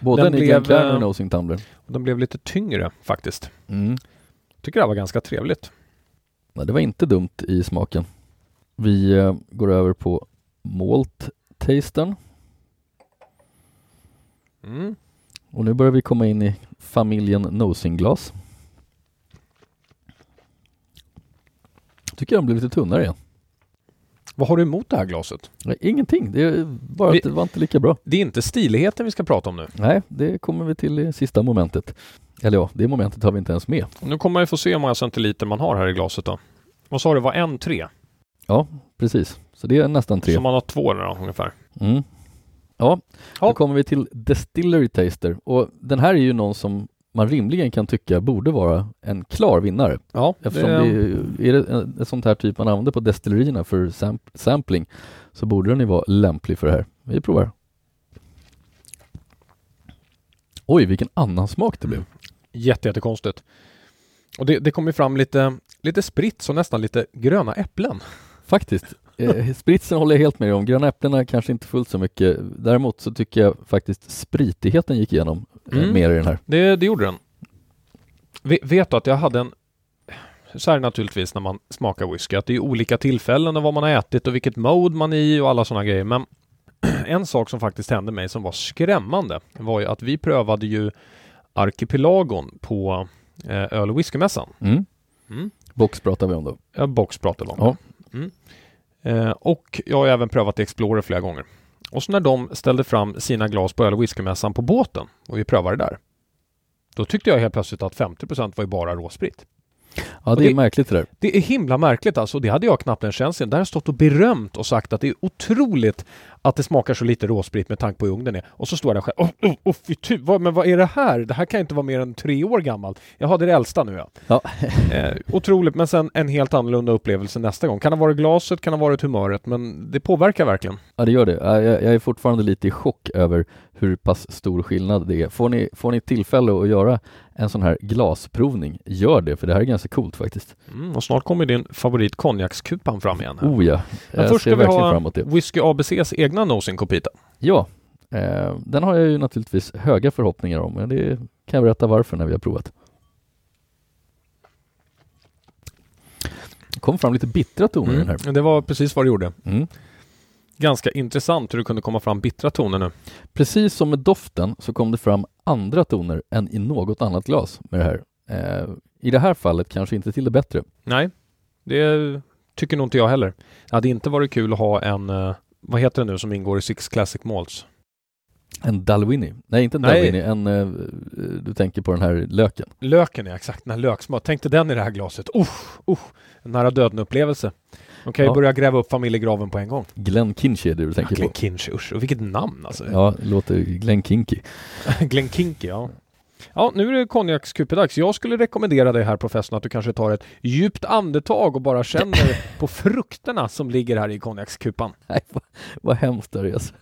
Både Den en i blev, och eh, en Nosing Tumbler. och de blev lite tyngre faktiskt. Mm. Tycker det här var ganska trevligt. Nej, det var inte dumt i smaken. Vi eh, går över på Malt-tasten Mm. och nu börjar vi komma in i familjen Nosing-glas. Tycker de blev lite tunnare igen. Vad har du emot det här glaset? Nej, ingenting, det är bara Vi- att det var inte lika bra. Det är inte stiligheten vi ska prata om nu. Nej, det kommer vi till i sista momentet. Eller ja, det momentet har vi inte ens med. Nu kommer man ju få se hur många centiliter man har här i glaset då. Vad sa du, var en tre? Ja, precis. Så det är nästan tre. Så man har två då ungefär. Mm. Ja, Ja. då kommer vi till Distillery Taster och den här är ju någon som man rimligen kan tycka borde vara en klar vinnare. Ja, Eftersom det, är, är det en- ett sånt här typ man använder på destillerierna för samp- sampling så borde den ju vara lämplig för det här. Vi provar. Oj, vilken annan smak det blev. jätte, jättekonstigt. Och det, det kommer fram lite, lite spritt och nästan lite gröna äpplen. Faktiskt. Eh, spritsen håller jag helt med om. Gröna äpplena kanske inte fullt så mycket. Däremot så tycker jag faktiskt spritigheten gick igenom Mm. mer i den här. Det, det gjorde den. Ve- vet du att jag hade en... Så här är det naturligtvis när man smakar whisky, att det är olika tillfällen och vad man har ätit och vilket mode man är i och alla sådana grejer. Men en sak som faktiskt hände mig som var skrämmande var ju att vi prövade ju Arkipelagon på eh, öl och whiskymässan. Mm. Mm. Box pratar vi om då. Ja, box pratade vi om. Ja. Mm. Eh, och jag har även prövat Explorer flera gånger. Och så när de ställde fram sina glas på öl och whiskymässan på båten och vi prövade där. Då tyckte jag helt plötsligt att 50% var ju bara råsprit. Ja, det, det- är märkligt det där. Det är himla märkligt alltså. Det hade jag knappt en igen. Där har jag stått och berömt och sagt att det är otroligt att det smakar så lite råsprit med tanke på hur ung den är. Och så står jag där själv. Åh, oh, oh, fy ty, vad, men vad är det här? Det här kan inte vara mer än tre år gammalt. Jag det är det äldsta nu ja. Ja. eh, otroligt, men sen en helt annorlunda upplevelse nästa gång. Kan ha varit glaset, kan ha varit humöret, men det påverkar verkligen. Ja, det gör det. Ja, Jag, jag är fortfarande lite i chock över hur pass stor skillnad det är. Får ni, får ni tillfälle att göra en sån här glasprovning, gör det, för det här är ganska coolt faktiskt. Mm, och snart kommer din favorit konjakskupan fram igen. Här. Oh ja, Men jag först ser ska vi verkligen ha fram emot det. Whisky ABCs egna Nosing Copita. Ja, eh, den har jag ju naturligtvis höga förhoppningar om, men det kan jag berätta varför när vi har provat. Det kom fram lite bittra toner i den här. Mm, det var precis vad det gjorde. Mm. Ganska intressant hur det kunde komma fram bittra toner nu. Precis som med doften så kom det fram andra toner än i något annat glas med det här. Eh, I det här fallet kanske inte till det bättre. Nej, det tycker nog inte jag heller. Det hade inte varit kul att ha en, eh, vad heter det nu som ingår i Six Classic Malts? En Dalwhinnie. Nej, inte en Nej. Dalwhinnie. En, eh, du tänker på den här löken. Löken är exakt, den här löksmak. Tänk dig den i det här glaset. Usch, usch. En nära döden-upplevelse. De kan ju Ja. börja gräva upp familjegraven på en gång. Glenn Kinchy är det du tänker Glenn på. Kinch, usch. Och vilket namn alltså. Ja, låter Glenn Kinky. Glenn Kinky, ja. Ja, nu är det konjakskupedags. Jag skulle rekommendera dig här professorn att du kanske tar ett djupt andetag och bara känner på frukterna som ligger här i konjakskupan. Nej, vad, vad hemskt det är alltså.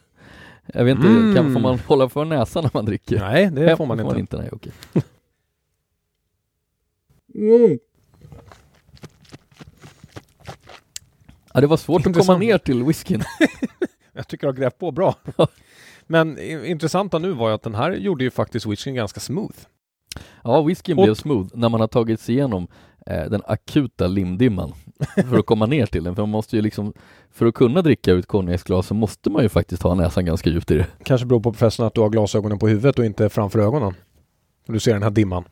Jag vet inte, Mm. kan, får man hålla för näsan när man dricker? Nej, det får man inte. nej, okej. Ja, det var svårt att komma Intressant. ner till whiskyn. Jag tycker du har grävt på bra. Men intressanta nu var ju att den här gjorde ju faktiskt whiskyn ganska smooth. Ja, whiskyn Och- blev smooth när man har tagit sig igenom eh, den akuta limdimman för att komma ner till den. För man måste ju liksom, för att kunna dricka ett konjaksglas så måste man ju faktiskt ha näsan ganska djupt i det. Kanske beror på professorn att du har glasögonen på huvudet och inte framför ögonen. Och du ser den här dimman.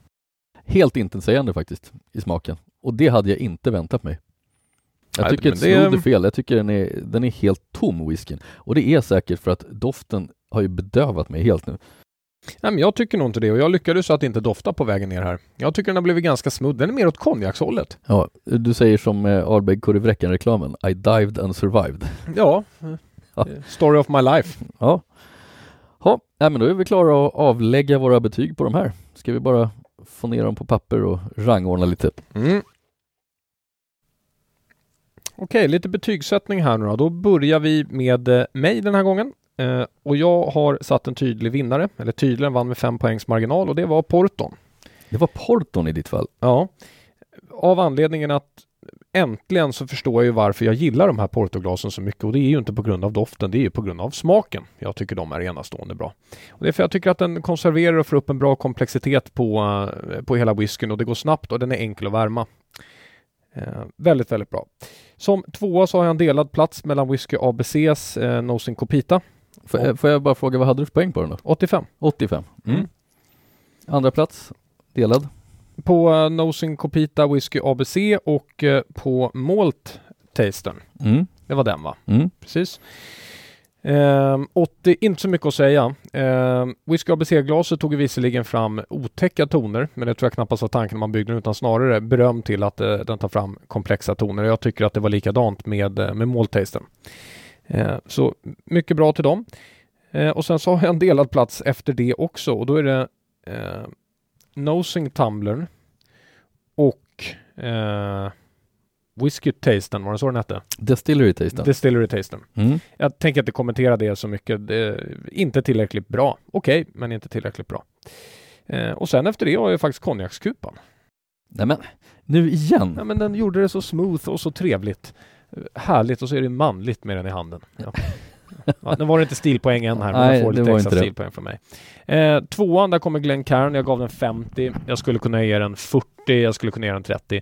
Helt intetsägande faktiskt i smaken. Och det hade jag inte väntat mig. Jag tycker att det är fel. Jag tycker den är, den är helt tom whiskyn. Och det är säkert för att doften har ju bedövat mig helt nu. Nej, men jag tycker nog inte det och jag lyckades att inte dofta på vägen ner här. Jag tycker den har blivit ganska smooth. Den är mer åt konjakshållet. Ja, du säger som eh, Ardbeg Kurrevräckan-reklamen. I dived and survived. Ja. Ja. eh, Story of my life. Ja. Ja, nej, men då är vi klara att avlägga våra betyg på de här. Ska vi bara få ner dem på papper och rangordna lite. Mm. Okej, lite betygssättning här nu då. Då börjar vi med eh, mig den här gången. Eh, och jag har satt en tydlig vinnare, eller tydligen vann med fem poängs marginal och det var Porton. Det var Porton i ditt fall. Ja, av anledningen att äntligen så förstår jag ju varför jag gillar de här Portoglasen så mycket och det är ju inte på grund av doften, det är ju på grund av smaken. Jag tycker de är enastående bra. Och det är för jag tycker att den konserverar och får upp en bra komplexitet på, eh, på hela whiskyn och det går snabbt och den är enkel att värma. Eh, väldigt, väldigt bra. Som tvåa så har jag en delad plats mellan Whisky ABCs eh, Nosing Copita, Eh, får jag bara fråga, vad hade du för poäng på den då? 85. 85. Mm. Mm. Andra plats, delad. På uh, Nosing Copita Whisky ABC och eh, på Malt Tastern. Mm. Det var den va? Mm. Precis. Ehm, 80, inte så mycket att säga. Ehm, Whisky ABC-glaset tog visserligen fram otäcka toner, men det tror jag knappast var tanken när man byggde den, utan snarare beröm till att eh, den tar fram komplexa toner. Jag tycker att det var likadant med, eh, med Maltasten. Ehm, så mycket bra till dem. Ehm, och sen så har jag en delad plats efter det också och då är det eh, Nosing Tumblern och eh, Whisky Tasten, var det så den hette? Distillery taste. Distillery Tasten. Mm. Jag tänker inte kommentera det så mycket. Det inte tillräckligt bra. Okej, men inte tillräckligt bra. Eh, och sen efter det har jag faktiskt konjakskupan. Nej men, nu igen. Ja, men den gjorde det så smooth och så trevligt. Härligt och så är det manligt med den i handen. Ja. Ja, nu var det inte stilpoäng än här, men Nej, jag får lite extra stilpoäng från mig. Eh, tvåan, där kommer Glenn Cairn. Jag gav den 50. Jag skulle kunna ge den 40. Jag skulle kunna ge den 30.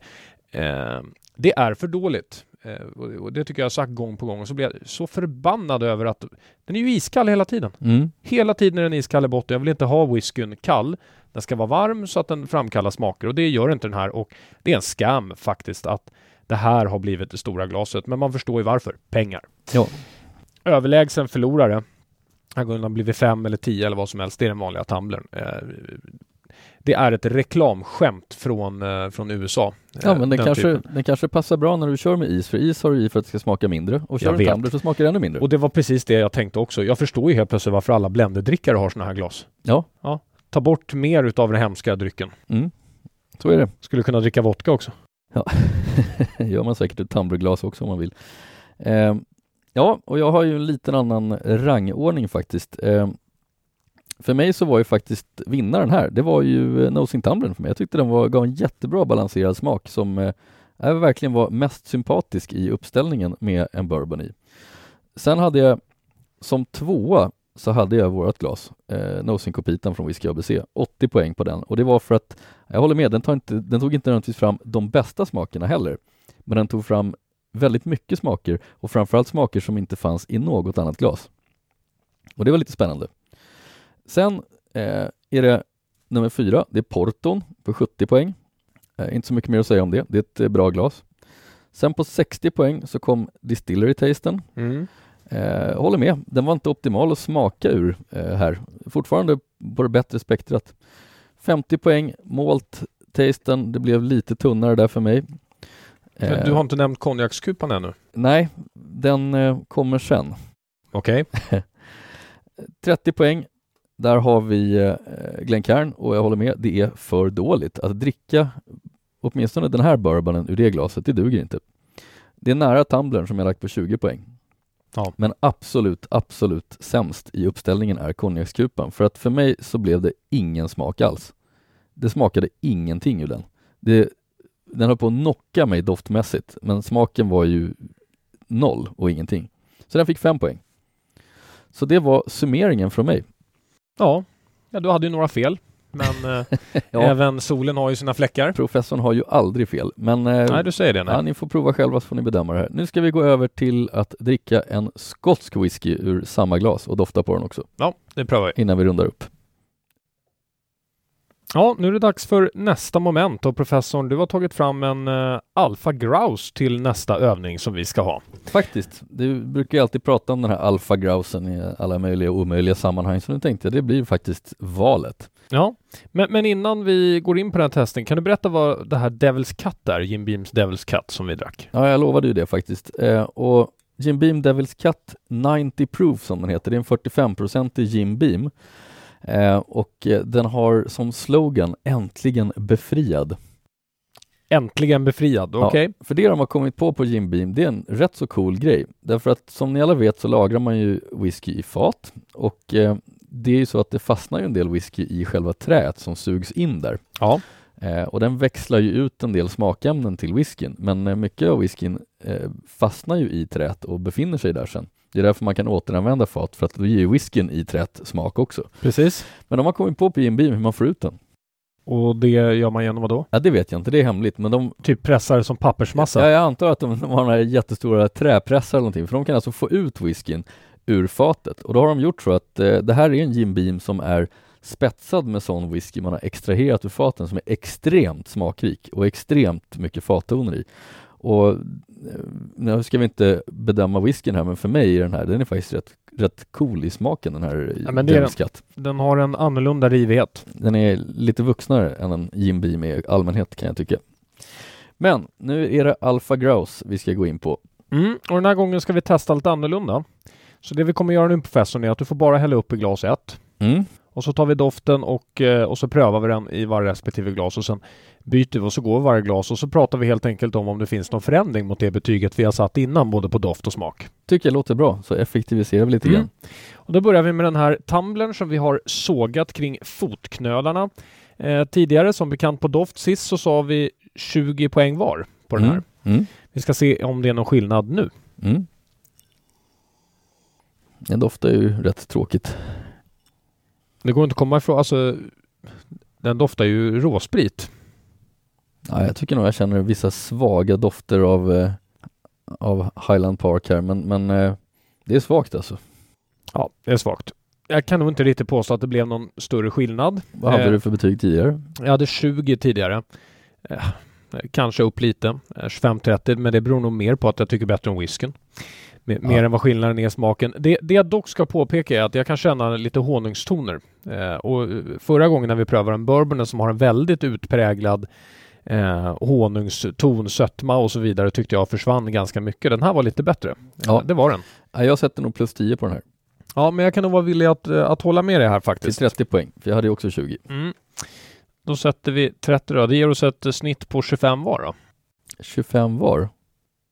Eh, det är för dåligt. Eh, och och det tycker jag har sagt gång på gång. Och så blir jag så förbannad över att den är ju iskall hela tiden. Mm. Hela tiden är den iskall i botten. Jag vill inte ha whiskyn kall. Den ska vara varm så att den framkallar smaker och det gör inte den här. Och det är en skam faktiskt att det här har blivit det stora glaset. Men man förstår ju varför. Pengar. Ja. Överlägsen förlorare. Här kunde ha blivit fem eller tio eller vad som helst. Det är den vanliga tumblern. Eh, det är ett reklamskämt från, eh, från USA. Ja, men den, den kanske, typen. den kanske passar bra när du kör med is, för is har du i för att det ska smaka mindre och kör du vet. tumbler så smakar det ännu mindre. Och det var precis det jag tänkte också. Jag förstår ju helt plötsligt varför alla bländerdrickare har såna här glas. Ja. Ta bort mer utav den hemska drycken. Mm. Så är det. Skulle kunna dricka vodka också. gör man säkert ett tumblerglas också om man vill. Eh, ja, och jag har ju en liten annan rangordning faktiskt. Eh, för mig så var ju faktiskt vinnaren här, det var ju eh, Nosing Tumblern för mig. Jag tyckte den var, gav en jättebra balanserad smak som eh, verkligen var mest sympatisk i uppställningen med en bourbon i. Sen hade jag som tvåa så hade jag vårat glas, eh, Nosing Copitan från Whisky ABC, 80 poäng på den och det var för att, jag håller med, den, tar inte, den tog inte nödvändigtvis fram de bästa smakerna heller, men den tog fram väldigt mycket smaker och framförallt smaker som inte fanns i något annat glas. Och det var lite spännande. Sen eh, är det nummer fyra, det är Porton på 70 poäng. Eh, inte så mycket mer att säga om det, det är ett eh, bra glas. Sen på 60 poäng så kom Distillery Tasten. Mm. Eh, håller med, den var inte optimal att smaka ur eh, här. Fortfarande på det bättre spektrat. 50 poäng, Malt Tasten, det blev lite tunnare där för mig. Men Du har inte nämnt konjakskupan ännu? Nej, den eh, kommer sen. Okej. 30 poäng, där har vi eh, Glencairn och jag håller med, det är för dåligt. Att dricka åtminstone den här bourbonen ur det glaset, det duger inte. Det är nära tumblern som jag lagt på 20 poäng. Ja. Men absolut, absolut sämst i uppställningen är konjakskupan. För att för mig så blev det ingen smak alls. Det smakade ingenting ur den. Det, den höll på att knocka mig doftmässigt, men smaken var ju noll och ingenting. Så den fick fem poäng. Så det var summeringen från mig. Ja. ja, du hade ju några fel. Men eh, Ja. även solen har ju sina fläckar. Professorn har ju aldrig fel, men eh, Nej, du säger det. Nej. ja, ni får prova själva så får ni bedöma det här. Nu ska vi gå över till att dricka en skotsk whisky ur samma glas och dofta på den också Ja, det prövar vi. innan vi rundar upp. Ja, nu är det dags för nästa moment och professorn, du har tagit fram en uh, Alpha Grouse till nästa övning som vi ska ha. Faktiskt, du brukar ju alltid prata om den här alfa-grausen i alla möjliga och omöjliga sammanhang, så nu tänkte jag det blir faktiskt valet. Ja, men, men innan vi går in på den här testen, kan du berätta vad det här Devil's Cut är, Jim Beams Devil's Cut som vi drack? Ja, jag lovade ju det faktiskt. Eh, och Jim Beam Devil's Cut 90 Proof som den heter, det är en 45-procentig Jim Beam. Eh, och eh, den har som slogan Äntligen befriad. Äntligen befriad, okej? Ja, för det de har kommit på på Jim Beam, det är en rätt så cool grej. Därför att som ni alla vet så lagrar man ju whisky i fat och eh, det är ju så att det fastnar ju en del whisky i själva träet som sugs in där. Ja. Eh, och den växlar ju ut en del smakämnen till whiskyn, men eh, mycket av whiskyn eh, fastnar ju i träet och befinner sig där sen. Det är därför man kan återanvända fat, för att då ger ju whiskyn i träet smak också. Precis. Men de har kommit på på Jim Beam hur man får ut den. Och det gör man genom vad då? Ja, det vet jag inte, det är hemligt, men de Typ pressar som pappersmassa? Ja, jag antar att de, de har några jättestora träpressar eller någonting, för de kan alltså få ut whiskyn ur fatet. Och då har de gjort så att eh, det här är en Jim Beam som är spetsad med sån whisky man har extraherat ur faten som är extremt smakrik och extremt mycket fattoner i. Och eh, nu ska vi inte bedöma whiskyn här, men för mig är den här, den är faktiskt rätt, rätt cool i smaken den här Ja, men Cut. Den har en annorlunda rivighet. Den är lite vuxnare än en Jim Beam i allmänhet kan jag tycka. Men nu är det Alpha Grouse vi ska gå in på. Mm. Och den här gången ska vi testa lite annorlunda. Så det vi kommer göra nu professorn är att du får bara hälla upp i glas ett. Mm. Och så tar vi doften och, eh, och så prövar vi den i varje respektive glas och sen byter vi och så går vi varje glas och så pratar vi helt enkelt om om det finns någon förändring mot det betyget vi har satt innan både på doft och smak. Tycker jag låter bra, så effektiviserar vi lite Mm. grann. Och då börjar vi med den här tumblern som vi har sågat kring fotknölarna. Eh, tidigare som bekant på doft sist så sa vi 20 poäng var på den här. Mm. Mm. Vi ska se om det är någon skillnad nu. Mm. Den doftar ju rätt tråkigt. Det går inte att komma ifrån, alltså den doftar ju råsprit. Ja, jag tycker nog jag känner vissa svaga dofter av, eh, av Highland Park här, men, men eh, det är svagt alltså. Ja, det är svagt. Jag kan nog inte riktigt påstå att det blev någon större skillnad. Vad hade Eh. du för betyg tidigare? Jag hade 20 tidigare. Eh, kanske upp lite, eh, 25-30, men det beror nog mer på att jag tycker bättre om whiskyn. Mer, mer än vad skillnaden är i smaken. Det, det jag dock ska påpeka är att jag kan känna lite honungstoner. Eh, och förra gången när vi prövade en bourbon som har en väldigt utpräglad eh, honungston, sötma och så vidare tyckte jag försvann ganska mycket. Den här var lite bättre. Ja. Eh, det var den. Ja, jag sätter nog plus 10 på den här. Ja, men jag kan nog vara villig att, eh, att hålla med dig här Till faktiskt. 30 poäng, för jag hade ju också 20. Mm. Då sätter vi 30 då. Det ger oss ett eh, snitt på 25 var då. 25 var?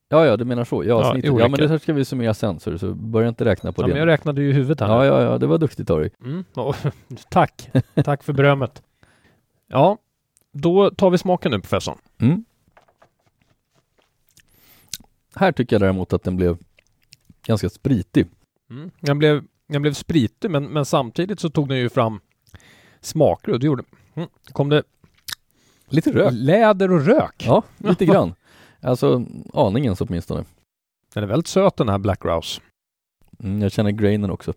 Ja, ja, du menar så. Ja, Ja, snittet. ja men det här ska vi summera sen, så, så börja inte räkna på Ja, det. men jag räknade ju i huvudet här. ja, ja, ja, det var duktigt dig. Mm. Ja, tack. Tack för berömmet. Ja, då tar vi smaken nu professorn. Mm. Här tycker jag däremot att den blev ganska spritig. Mm. Den, blev, den blev spritig men, men samtidigt så tog den ju fram smaker och det gjorde mm. kom det Lite rök. läder och rök. Ja, lite grann. Alltså aningen så åtminstone. Den är väldigt söt den här Black Rouse. Mm, jag känner grainen också.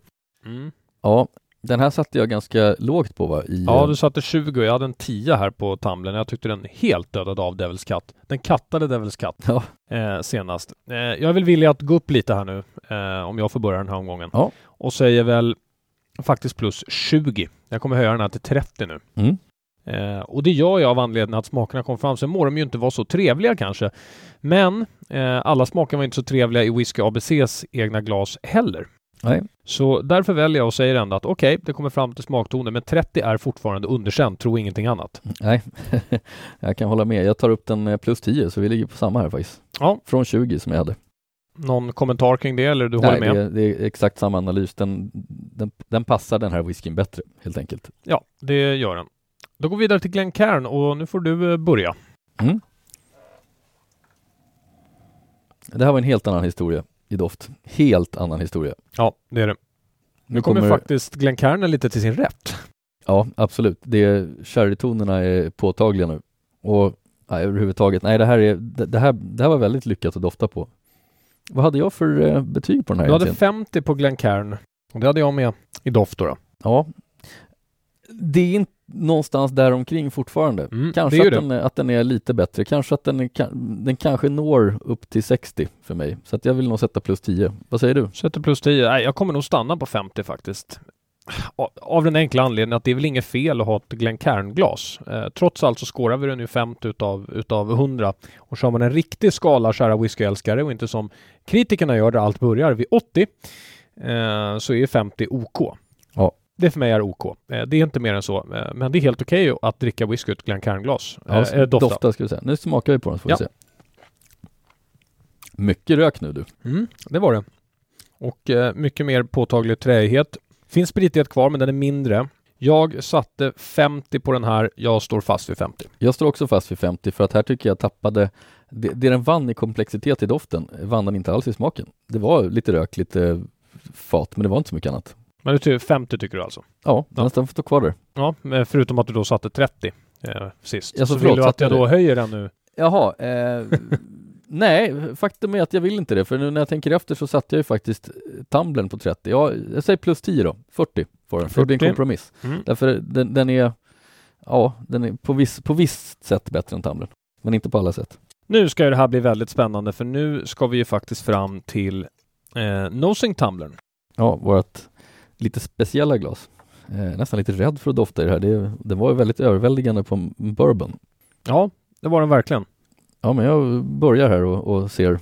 Mm. Ja, den här satte jag ganska lågt på va? I, Ja, eh, du satte 20 och jag hade en 10 här på Tumblern. Jag tyckte den helt dödade av Devils Cut. Den kattade Devils Cut Ja. eh, senast. Eh, jag är väl villig att gå upp lite här nu eh, om jag får börja den här omgången. Ja. Och säger väl faktiskt plus 20. Jag kommer höja den här till 30 nu. Mm. Eh, och det gör jag av anledningen att smakerna kom fram. Sen må de ju inte vara så trevliga kanske. Men eh, alla smaker var inte så trevliga i Whisky ABCs egna glas heller. Nej. Så därför väljer jag och säger ändå att okej, det kommer fram till smaktoner, men 30 är fortfarande underkänt, tro ingenting annat. Nej, jag kan hålla med. Jag tar upp den plus 10 så vi ligger på samma här faktiskt. Ja. Från 20 som jag hade. Någon kommentar kring det eller du Nej, håller med? det det är exakt samma analys. Den, den, den passar den här whiskyn bättre helt enkelt. Ja, det gör den. Då går vi vidare till Glencairn och nu får du eh, börja. Mm. Det här var en helt annan historia i doft. Helt annan historia. Ja, det är det. Nu Nu kommer, kommer- faktiskt Glencairn lite till sin rätt. Ja, absolut. Det, sherrytonerna är påtagliga nu. Och nej, överhuvudtaget, nej det här, är, det, det, här, det här var väldigt lyckat att dofta på. Vad hade jag för eh, betyg på den här Du hade egentligen? 50 på Glencairn och det hade jag med i doft då. då. Ja. Det är inte någonstans där omkring fortfarande. Mm, Kanske ju att, den, är- att den är lite bättre. Kanske att den, är, den kanske når upp till 60 för mig. Så att jag vill nog sätta plus 10. Vad säger du? Sätter plus 10. Nej, jag kommer nog stanna på 50 faktiskt. Av den enkla anledningen att det är väl inget fel att ha ett Glencairn-glas. Eh, trots allt så skårar vi den ju 50 utav, utav 100. Och så har man en riktig skala, kära whiskyälskare, och inte som kritikerna gör där allt börjar vid 80, eh, så är 50 OK. Ja. Det för mig är OK. Eh, det är inte mer än så. Eh, men det är helt okej att dricka whisky ur ett Glencairn-glas. Ja, Eh, eh, dofta. dofta ska vi säga. Nu smakar vi på den så får Ja. vi se. Mycket rök nu du. Mm, det var det. Och eh, mycket mer påtaglig träighet. Finns spritighet kvar, men den är mindre. Jag satte 50 på den här. Jag står fast vid 50. Jag står också fast vid 50 för att här tycker jag tappade det, det den vann i komplexitet i doften vann den inte alls i smaken. Det var lite rök, lite fat, men det var inte så mycket annat. Men du tycker 50 tycker du alltså? Ja, Ja. nästan får stå kvar där. Ja, men förutom att du då satte 30 eh, sist. Ja, så förlåt, vill du att jag då det? höjer den nu? Jaha, eh, nej, faktum är att jag vill inte det, för nu när jag tänker efter så satte jag ju faktiskt tumblern på 30. Ja, jag säger plus 10 då, 40 får den, för det blir en 40. kompromiss. Mm. Därför den, den är, ja, den är på, viss, på visst sätt bättre än tumblern, men inte på alla sätt. Nu ska ju det här bli väldigt spännande för nu ska vi ju faktiskt fram till eh, Nosing Tumblern. Ja, vårt lite speciella glas. Eh, nästan lite rädd för att dofta i det här. Det, det var ju väldigt överväldigande på bourbon. Ja, det var den verkligen. Ja, men jag börjar här och, och ser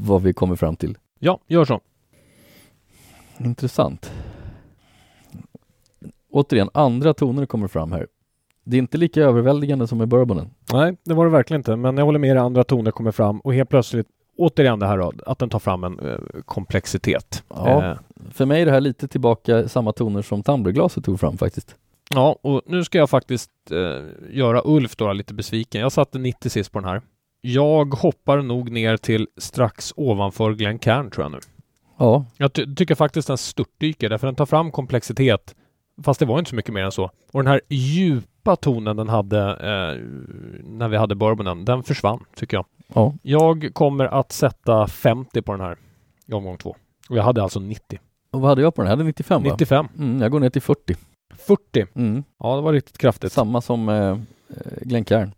vad vi kommer fram till. Ja, gör så. Intressant. Återigen, andra toner kommer fram här. Det är inte lika överväldigande som i bourbonen. Nej, det var det verkligen inte. Men jag håller med dig, andra toner kommer fram och helt plötsligt återigen det här då, att den tar fram en eh, komplexitet. Ja. Eh, För mig är det här lite tillbaka samma toner som tumblerglaset tog fram faktiskt. ja, och nu ska jag faktiskt eh, göra Ulf då lite besviken. Jag satte 90 sist på den här. Jag hoppar nog ner till strax ovanför Glencairn tror jag nu. Ja, Jag ty- tycker faktiskt den störtdyker därför den tar fram komplexitet. Fast det var inte så mycket mer än så. Och den här djupa tonen den hade eh, när vi hade bourbonen, den försvann tycker jag. ja. Jag kommer att sätta 50 på den här i omgång två. Och jag hade alltså 90. Och vad hade jag på den? Jag hade 95 va? 95. Mm, jag går ner till 40. 40. Mm. Ja, det var riktigt kraftigt. Samma som eh, eh, Glencairn.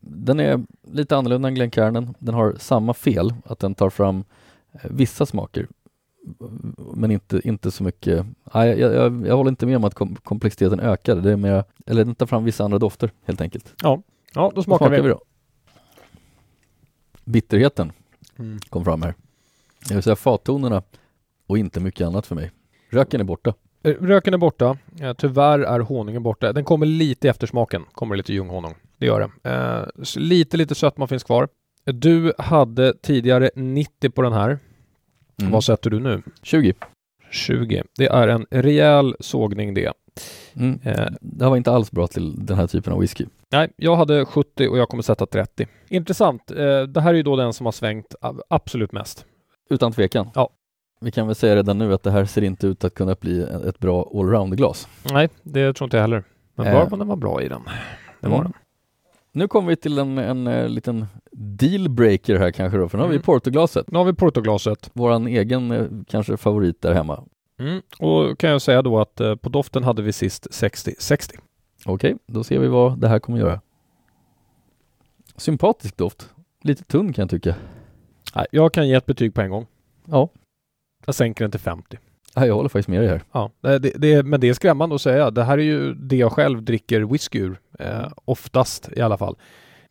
Den är lite annorlunda än Glencairnen. Den har samma fel, att den tar fram eh, vissa smaker men inte, inte så mycket. Nej, jag, jag, jag håller inte med om att kom, komplexiteten ökar. Det är mer, eller den tar fram vissa andra dofter helt enkelt. Ja, ja då Vad smakar, vi. vi då. Bitterheten Mm. kom fram här. Det vill säga fattonerna och inte mycket annat för mig. Röken är borta. Eh, Röken är borta. Eh, Tyvärr är honungen borta. Den kommer lite i eftersmaken. Kommer lite ljunghonung. Det gör det. Eh, lite, lite sötma finns kvar. Eh, Du hade tidigare 90 på den här. Mm. Vad sätter du nu? 20. 20. Det är en rejäl sågning det. Mm. Eh, Det här var inte alls bra till den här typen av whisky. nej, jag hade 70 och jag kommer sätta 30. Intressant. Eh, det här är ju då den som har svängt absolut mest. Utan tvekan. Ja. Vi kan väl säga redan nu att det här ser inte ut att kunna bli ett bra allround-glas. Nej, det tror inte jag heller. Men Eh. var bra i den. Det var Mm. den. Nu kommer vi till en, en, eh, liten dealbreaker här kanske då, för nu har vi Mm. Portoglaset. Nu har vi portoglaset. Våran egen eh, kanske favorit där hemma. Mm. Och kan jag säga då att eh, på doften hade vi sist 60-60. Okej, då ser vi vad det här kommer göra. Sympatisk doft. Lite tunn kan jag tycka. Nej, jag kan ge ett betyg på en gång. Ja, Jag sänker den till 50. Nej, jag håller faktiskt med dig här. Ja, det, det, det, men det är skrämmande att säga. Det här är ju det jag själv dricker whisky ur. Eh, oftast i alla fall.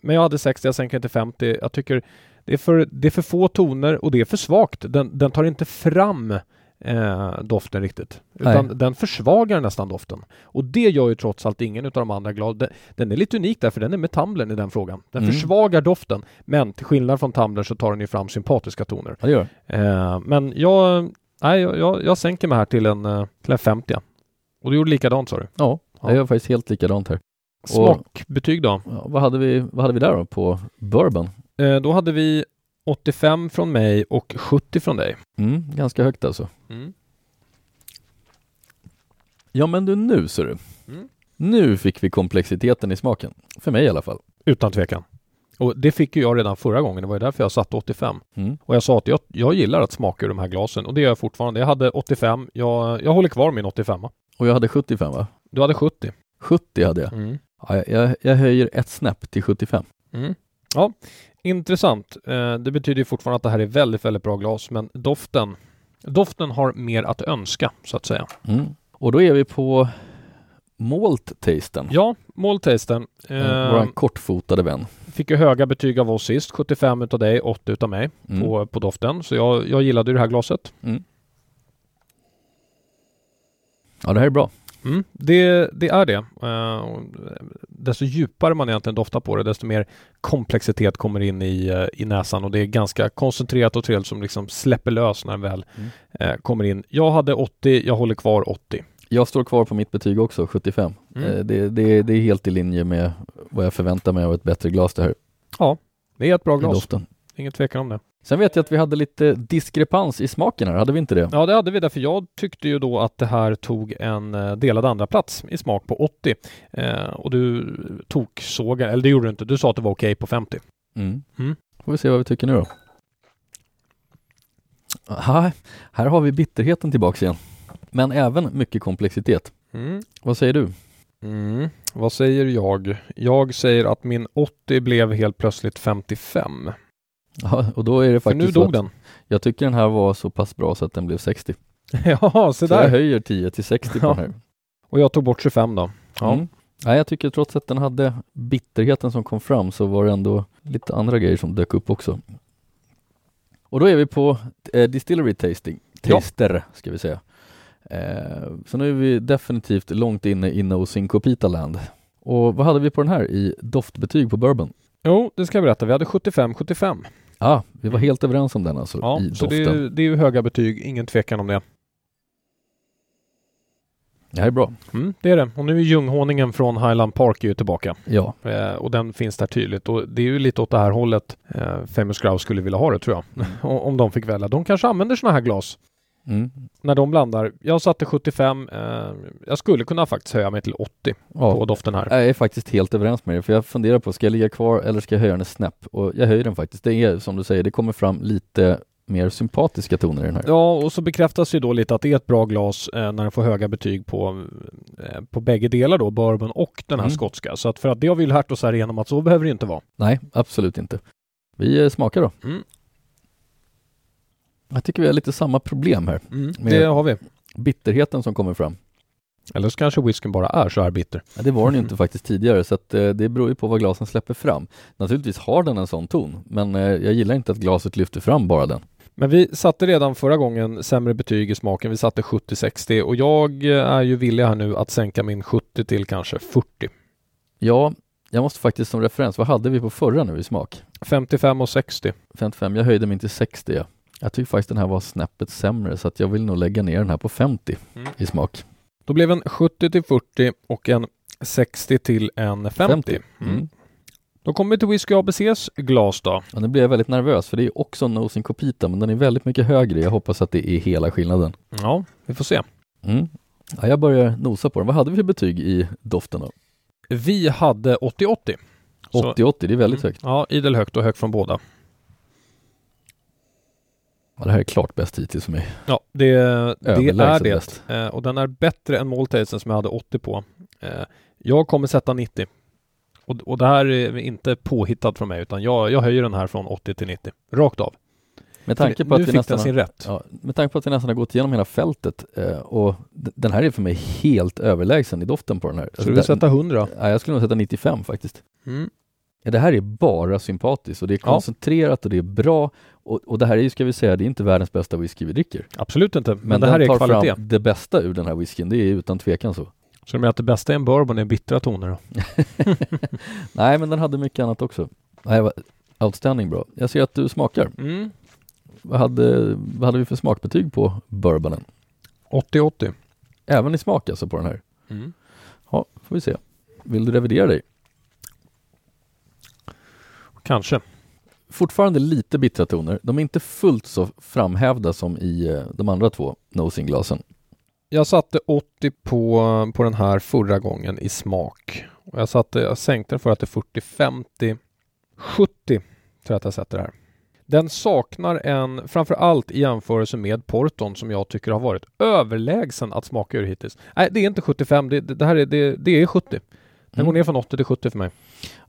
Men jag hade 60, jag sänker den till 50. Jag tycker det är för, det är för få toner och det är för svagt. Den, den tar inte fram eh, doften riktigt. Utan Nej. den försvagar nästan doften. Och det gör ju trots allt ingen av de andra glas. Den, den är lite unik där för den är med tumblern i den frågan. Den Mm. försvagar doften. Men till skillnad från tumblern så tar den ju fram sympatiska toner. Ja, gör. Eh, men jag, nej, jag, jag, jag sänker mig här till en, eh, till en 50. Och du gjorde likadant sa du? Ja, Ja. jag gör faktiskt helt likadant här. Smakbetyg då? Ja, vad, hade vi, vad hade vi där då på bourbon? Eh, då hade vi 85 från mig och 70 från dig. Mm, ganska högt alltså. Mm. Ja men du nu ser du. Mm. Nu fick vi komplexiteten i smaken. För mig i alla fall. Utan tvekan. Och det fick ju jag redan förra gången. Det var ju därför jag satte 85. Mm. Och jag sa att jag, jag gillar att smaka ur de här glasen och det gör jag fortfarande. Jag hade 85. Jag, jag håller kvar min 85. Och jag hade 75 va? Du hade 70. 70 hade jag. Mm. Ja, jag- jag, höjer ett snäpp till 75. Mm. Ja, intressant. Eh, det betyder ju fortfarande att det här är väldigt, väldigt bra glas, men doften Doften har mer att önska, så att säga. Mm. Och då är vi på Malt-tasten. Ja, måltasten. Eh, Eh, Våran kortfotade vän. fick ju höga betyg av oss sist. 75 utav dig, 80 utav mig Mm. på, på doften. Så jag, jag gillade ju det här glaset. Ja, det här är bra. Mm, det, det är det. Och desto djupare man egentligen doftar på det, desto mer komplexitet kommer in i, eh, i näsan och det är ganska koncentrerat och trevligt som liksom släpper lös när den väl Mm. eh, kommer in. Jag hade 80, jag håller kvar 80. Jag står kvar på mitt betyg också, 75. Mm. Det, det, det är helt i linje med vad jag förväntar mig av ett bättre glas det här. Det är ett bra glas, Doften. Ingen tvekan om det. Sen vet jag att vi hade lite diskrepans i smaken här, hade vi inte det? Ja, det hade vi därför jag tyckte ju då att det här tog en eh, delad andra plats i smak på 80. Eh, och du tog sågar, eller det gjorde du inte, du sa att det var okej på 50. Mm. Mm. Får vi se vad vi tycker nu då. Aha, här har vi bitterheten tillbaks igen. Men även mycket komplexitet. Mm. Vad säger du? Mm. Vad säger jag? Jag säger att min 80 blev helt plötsligt 55. Ja, och då är det För faktiskt nu så dog den. jag tycker den här var så pass bra så att den blev 60. ja, Så se jag där. höjer 10 till 60 på Ja. den här. Och jag tog bort 25 då. Ja. Mm. Nej, jag tycker trots att den hade bitterheten som kom fram så var det ändå lite andra grejer som dök upp också. Och då är vi på eh, Distillery Tasting, Ja. Taster ska vi säga. Eh, så nu är vi definitivt långt inne i No Syncopita Land. Och vad hade vi på den här i doftbetyg på bourbon? Jo, det ska jag berätta. Vi hade 75-75. Ja, ah, vi var helt överens om den alltså Ja, i så det är, ju- det är höga betyg, ingen tvekan om det. Det här är bra. Mm, det är det. Och nu är ljunghonungen från Highland Park ju tillbaka. Ja, Eh, och den finns där tydligt. Och det är ju lite åt det här hållet eh, Famous Grouse skulle vilja ha det tror jag. O- om de fick välja. De kanske använder sådana här glas mm. när de blandar. Jag satte 75. Eh, jag skulle kunna faktiskt höja mig till 80 på ja. doften här. Jag är faktiskt helt överens med dig, för jag funderar på, ska jag ligga kvar eller ska jag höja den en snäpp? Och jag höjer den faktiskt. Det är som du säger, det kommer fram lite mer sympatiska toner i den här. Ja, och så bekräftas ju då lite att det är ett bra glas eh, när den får höga betyg på, eh, på bägge delar då, bourbon och den här Mm. skotska. Så att för att det har vi lärt oss här igenom att så behöver det inte vara. Nej, absolut inte. Vi eh, smakar då. Mm. Jag tycker vi har lite samma problem här. Mm, det har vi. Bitterheten som kommer fram. Eller så kanske whiskyn bara är så här bitter. Ja, det var den ju inte faktiskt tidigare så att, eh, det beror ju på vad glasen släpper fram. Naturligtvis har den en sån ton men eh, jag gillar inte att glaset lyfter fram bara den. Men vi satte redan förra gången sämre betyg i smaken. Vi satte 70-60 och jag eh, är ju villig här nu att sänka min 70 till kanske 40. Ja, jag måste faktiskt som referens, vad hade vi på förra nu i smak? 55 och 60. 55, jag höjde min till 60 ja. Jag tycker faktiskt den här var snäppet sämre så att jag vill nog lägga ner den här på 50 Mm. i smak. Då blev en 70 till 40 och en 60 till en 50. Mm. Mm. Då kommer vi till Whisky ABCs glas då. Och nu blir jag väldigt nervös för det är också en Nosing Copita men den är väldigt mycket högre. Jag hoppas att det är hela skillnaden. Ja, vi får se. Mm. Ja, jag börjar nosa på den. Vad hade vi för betyg i doften då? Vi hade 80-80. Så- 80-80, det är väldigt Mm. högt. Ja, idel högt och högt från båda. Ja, det här är klart bäst hittills för mig. Ja, det, det är det. bäst. Eh, och den är bättre än Maltasen som jag hade 80 på. Eh, jag kommer sätta 90. Och, och det här är inte påhittat från mig utan jag, jag höjer den här från 80 till 90. Rakt av. Med tanke på att vi nästan sin rätt. ja, med tanke på att vi nästan har gått igenom hela fältet eh, och den här är för mig helt överlägsen i doften på den här. Så Alltså, du sätta 100? Ja, jag skulle nog sätta 95 faktiskt. Mm. Ja, det här är bara sympatiskt och det är Ja. koncentrerat och det är bra och, och det här är ju, ska vi säga, det är inte världens bästa whisky vi dricker. Absolut inte. Men, Men, det här den är tar kvalitet. fram det bästa ur den här whiskyn, det är utan tvekan så. Så du menar att det bästa i en bourbon är bittra toner? Då? Nej, men den hade mycket annat också. Nej, vad- outstanding bra. Jag ser att du smakar. Mm. Vad hade, vad hade vi för smakbetyg på bourbonen? 80-80. Även i smak alltså på den här? Mm. Ja, får vi se. Vill du revidera dig? Kanske. Fortfarande lite bittra toner. De är inte fullt så framhävda som i eh, de andra två nosing-glasen. Jag satte 80 på, på den här förra gången i smak. Och jag, satte, jag sänkte den för att det är 40, 50, 70 tror jag att jag sätter här. Den saknar en, framför allt i jämförelse med Porton som jag tycker har varit överlägsen att smaka ur hittills. Nej, det är inte 75, det, det, det här är, det, det är 70. Den Mm. går ner från 80 till 70 för mig.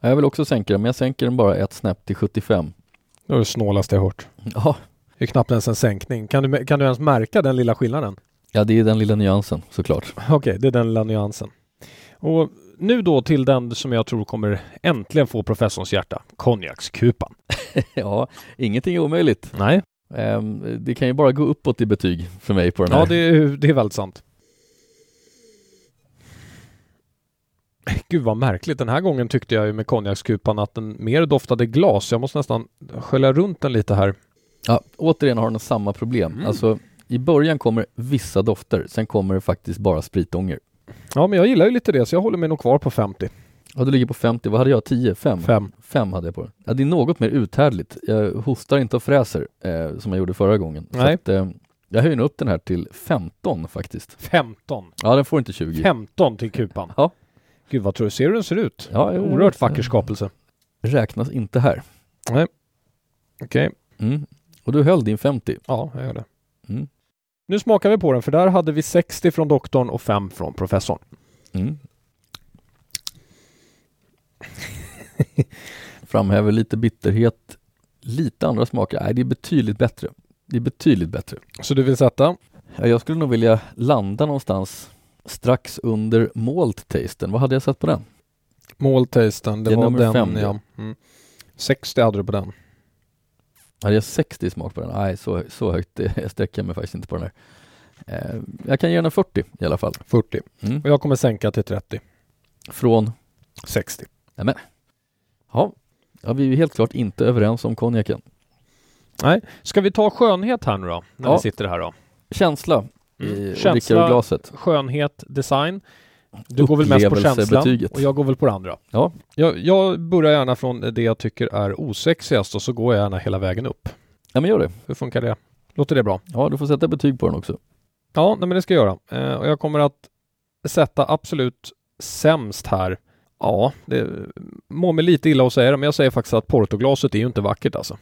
Ja, jag vill också sänka den, men jag sänker den bara ett snäpp till 75. Det var det snålaste jag hört. Ja, Det är knappt ens en sänkning. Kan du, kan du ens märka den lilla skillnaden? ja det är den lilla nyansen såklart. Okej, det är den lilla nyansen. Och nu då till den som jag tror kommer äntligen få professorns hjärta. Konjakskupan. ja, ingenting är omöjligt. Nej. Ehm, det kan ju bara gå uppåt i betyg för mig på den här. Ja, det är, det är väldigt sant. Gud vad märkligt. Den här gången tyckte jag ju med konjakskupan att den mer doftade glas. Jag måste nästan skölja runt den lite här. Ja, återigen har den samma problem. Mm. Alltså, i början kommer vissa dofter, sen kommer det faktiskt bara spritånger. Ja, men jag gillar ju lite det så jag håller mig nog kvar på 50. Ja, du ligger på 50. Vad hade jag? 10? 5? 5. 5 hade jag på den. Ja, det är något mer uthärdligt. Jag hostar inte och fräser eh, som jag gjorde förra gången. Så Nej. att, eh, jag höjer upp den här till 15 faktiskt. 15. Ja, den får inte 20. 15 till kupan. Ja. Gud vad tror du? Ser hur den ser ut? Ja, jo, Oerhört vacker skapelse. Räknas inte här. Okej. Mm. Och du höll din 50. Ja, jag gör det. Mm. Nu smakar vi på den för där hade vi 60 från doktorn och 5 från professorn. Mm. Framhäver lite bitterhet, lite andra smaker. Nej, det är betydligt bättre. Det är betydligt bättre. Så du vill sätta? Ja, jag skulle nog vilja landa någonstans strax under malt tasten. Vad hade jag satt på den? Måltasten, det, Det är var den fem, ja. Mm. 60 hade du på den. Hade jag 60 smak på den? Nej, så, så högt eh, sträcker jag mig faktiskt inte på den här. Eh, jag kan ge den en 40 i alla fall. 40. Mm. Och jag kommer sänka till 30. Från, 60. ja, ja, vi är helt klart inte överens om konjaken. Nej, ska vi ta skönhet här nu då? När Ja. vi sitter här då? Känsla i, Mm. Känsla, glaset. skönhet, design. Du går väl mest på känslan Upplevelsebetyget. och jag går väl på det andra. Ja. Jag, jag börjar gärna från det jag tycker är osexigast och så går jag gärna hela vägen upp. Ja, men gör det. Hur funkar det? Låter det bra? Ja, du får sätta betyg på den också. Ja, nej, men det ska jag göra. Eh, och jag kommer att sätta absolut sämst här. Ja, det mår mig lite illa att säga det, men jag säger faktiskt att portoglaset är ju inte vackert alltså.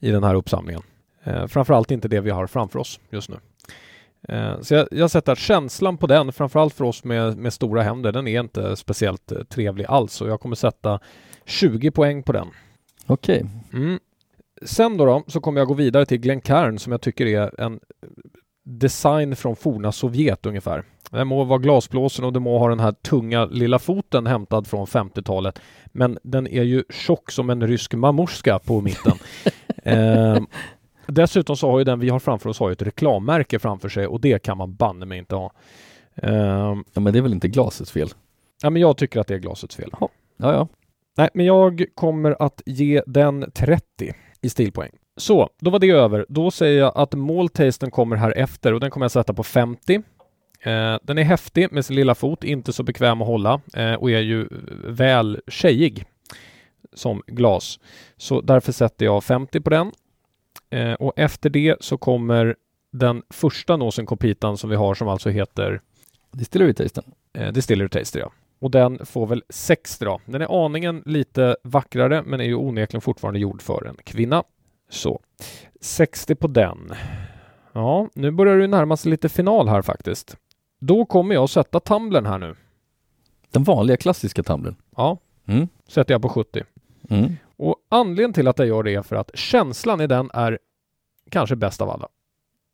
I den här uppsamlingen. Eh, framförallt inte det vi har framför oss just nu. Eh, så jag, jag sätter att känslan på den, framförallt för oss med, med stora händer, den är inte speciellt eh, trevlig alls. Och jag kommer sätta 20 poäng på den. Okej. Mm. Sen då, då så kommer jag gå vidare till Glencairn som jag tycker är en design från forna Sovjet ungefär. Det må vara glasblåsen och det må ha den här tunga lilla foten hämtad från 50-talet. Men den är ju tjock som en rysk mamorska på mitten. eh, dessutom så har ju den vi har framför oss har ju ett reklammärke framför sig och det kan man banne mig inte ha. Eh, ja men det är väl inte glasets fel? Ja men jag tycker att det är glasets fel. Ja, ja. Nej, men jag kommer att ge den 30 i stilpoäng. Så, då var det över. Då säger jag att måltasten kommer här efter och den kommer jag sätta på 50. Eh, den är häftig med sin lilla fot, inte så bekväm att hålla eh, och är ju väl tjejig som glas. Så därför sätter jag 50 på den. Eh, och efter det så kommer den första Nosen Copitan som vi har som alltså heter Distillery Tasten. Eh, Distillery Taster ja. Och den får väl 6 då. Den är aningen lite vackrare men är ju onekligen fortfarande gjord för en kvinna. Så 60 på den. Ja, nu börjar det närma sig lite final här faktiskt. Då kommer jag sätta tumblern här nu. Den vanliga klassiska tumblern? Ja, mm. sätter jag på 70. Mm. Och anledningen till att jag gör det är för att känslan i den är kanske bäst av alla.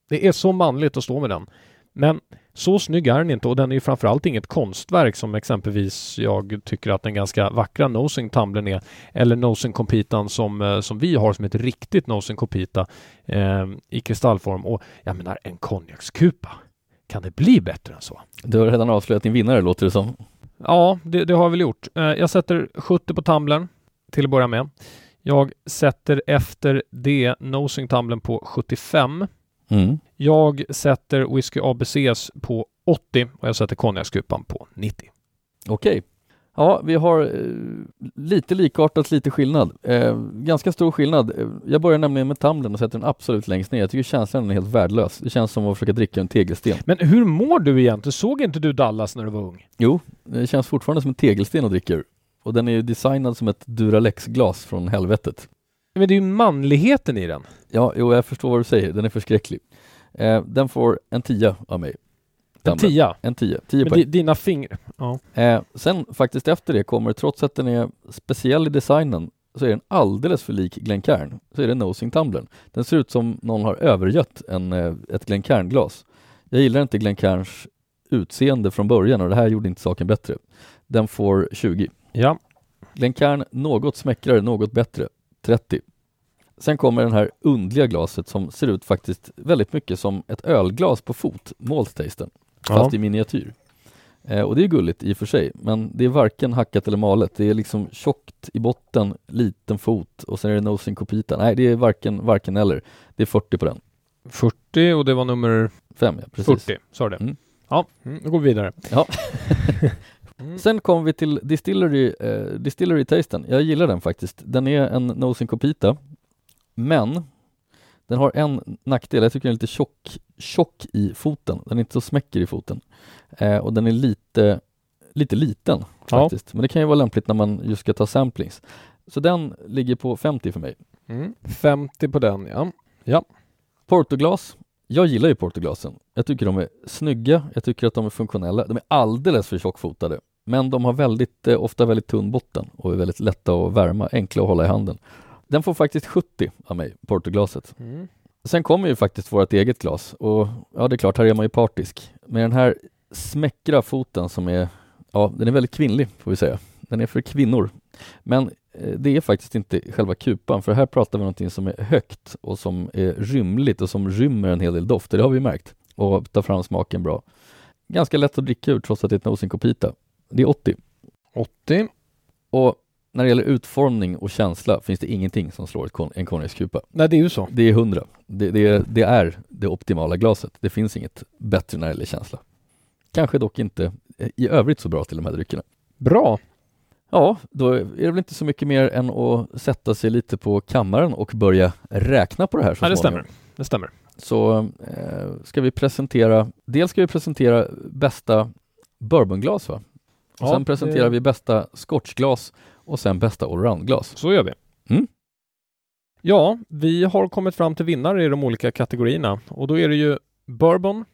Det är så manligt att stå med den. Men så snygg är den inte och den är ju framförallt inget konstverk som exempelvis jag tycker att den ganska vackra Nosing Tumblern är. Eller Nosing Compitan som, eh, som vi har som ett riktigt Nosing Compita eh, i kristallform. Och jag menar en konjakskupa. Kan det bli bättre än så? Du har redan avslöjat din vinnare låter det som. Ja, det, det har jag väl gjort. Eh, jag sätter 70 på tumblern till att börja med. Jag sätter efter det Nosing Tumblern på 75. Mm. Jag sätter Whisky ABCs på 80 och jag sätter konjakskupan på 90. Okej. Okay. Ja, vi har eh, lite likartat, lite skillnad. Eh, ganska stor skillnad. Eh, jag börjar nämligen med Tumblern och sätter den absolut längst ner. Jag tycker känslan är helt värdelös. Det känns som att försöka dricka en tegelsten. Men hur mår du egentligen? Såg inte du Dallas när du var ung? Jo, det känns fortfarande som en tegelsten att dricka ur. Och den är ju designad som ett Duralex-glas från helvetet. Men det är ju manligheten i den. Ja, jo, jag förstår vad du säger. Den är förskräcklig. Eh, den får en tia av mig. En tia? En tia. Tio Men poäng. dina fingrar? Ja. Eh, sen faktiskt efter det kommer, trots att den är speciell i designen, så är den alldeles för lik Glencairn. Så är det Nosing Tumblern. Den ser ut som någon har övergött en, eh, ett Glencairn-glas. Jag gillar inte Glencairns utseende från början och det här gjorde inte saken bättre. Den får 20. Ja. Glencairn något smäckrare, något bättre. 30. Sen kommer den här undliga glaset som ser ut faktiskt väldigt mycket som ett ölglas på fot, Malt Tasten, fast ja. i miniatyr. Eh, och det är gulligt i och för sig, men det är varken hackat eller malet. Det är liksom tjockt i botten, liten fot och sen är det nosing copita. Nej, det är varken, varken eller. Det är 40 på den. 40 och det var nummer? 5, ja precis. 40, sa det. Mm. Ja, mm, då går vi vidare. Ja. Mm. Sen kommer vi till Distillery, eh, Distillery Tasten. Jag gillar den faktiskt. Den är en Nosing Copita men den har en nackdel, jag tycker den är lite tjock, tjock i foten. Den är inte så smäcker i foten. Eh, och den är lite, lite liten faktiskt. Ja. Men det kan ju vara lämpligt när man just ska ta samplings. Så den ligger på 50 för mig. Mm. 50 på den, ja. ja. Portoglas. Jag gillar ju portoglasen. Jag tycker de är snygga, jag tycker att de är funktionella. De är alldeles för tjockfotade. Men de har väldigt, eh, ofta väldigt tunn botten och är väldigt lätta att värma, enkla att hålla i handen. Den får faktiskt 70 av mig, portoglaset. Mm. Sen kommer ju faktiskt vårt eget glas och ja, det är klart, här är man ju partisk. Med den här smäckra foten som är, ja, den är väldigt kvinnlig får vi säga. Den är för kvinnor. Men eh, det är faktiskt inte själva kupan, för här pratar vi om någonting som är högt och som är rymligt och som rymmer en hel del dofter, det har vi märkt. Och tar fram smaken bra. Ganska lätt att dricka ur trots att det är ett Nosing Copita. Det är 80. 80. Och när det gäller utformning och känsla finns det ingenting som slår en konjakskupa. Nej, det är ju så. Det är hundra. Det, det, det, är det optimala glaset. Det finns inget bättre när det gäller känsla. Kanske dock inte i övrigt så bra till de här dryckerna. Bra! Ja, då är det väl inte så mycket mer än att sätta sig lite på kammaren och börja räkna på det här så Nej, det stämmer. Det stämmer. Så eh, ska vi presentera, dels ska vi presentera bästa bourbonglas va? Och ja, sen presenterar det... vi bästa scotchglas och sen bästa allroundglas. Så gör vi. Mm. Ja, vi har kommit fram till vinnare i de olika kategorierna och då är det ju Bourbon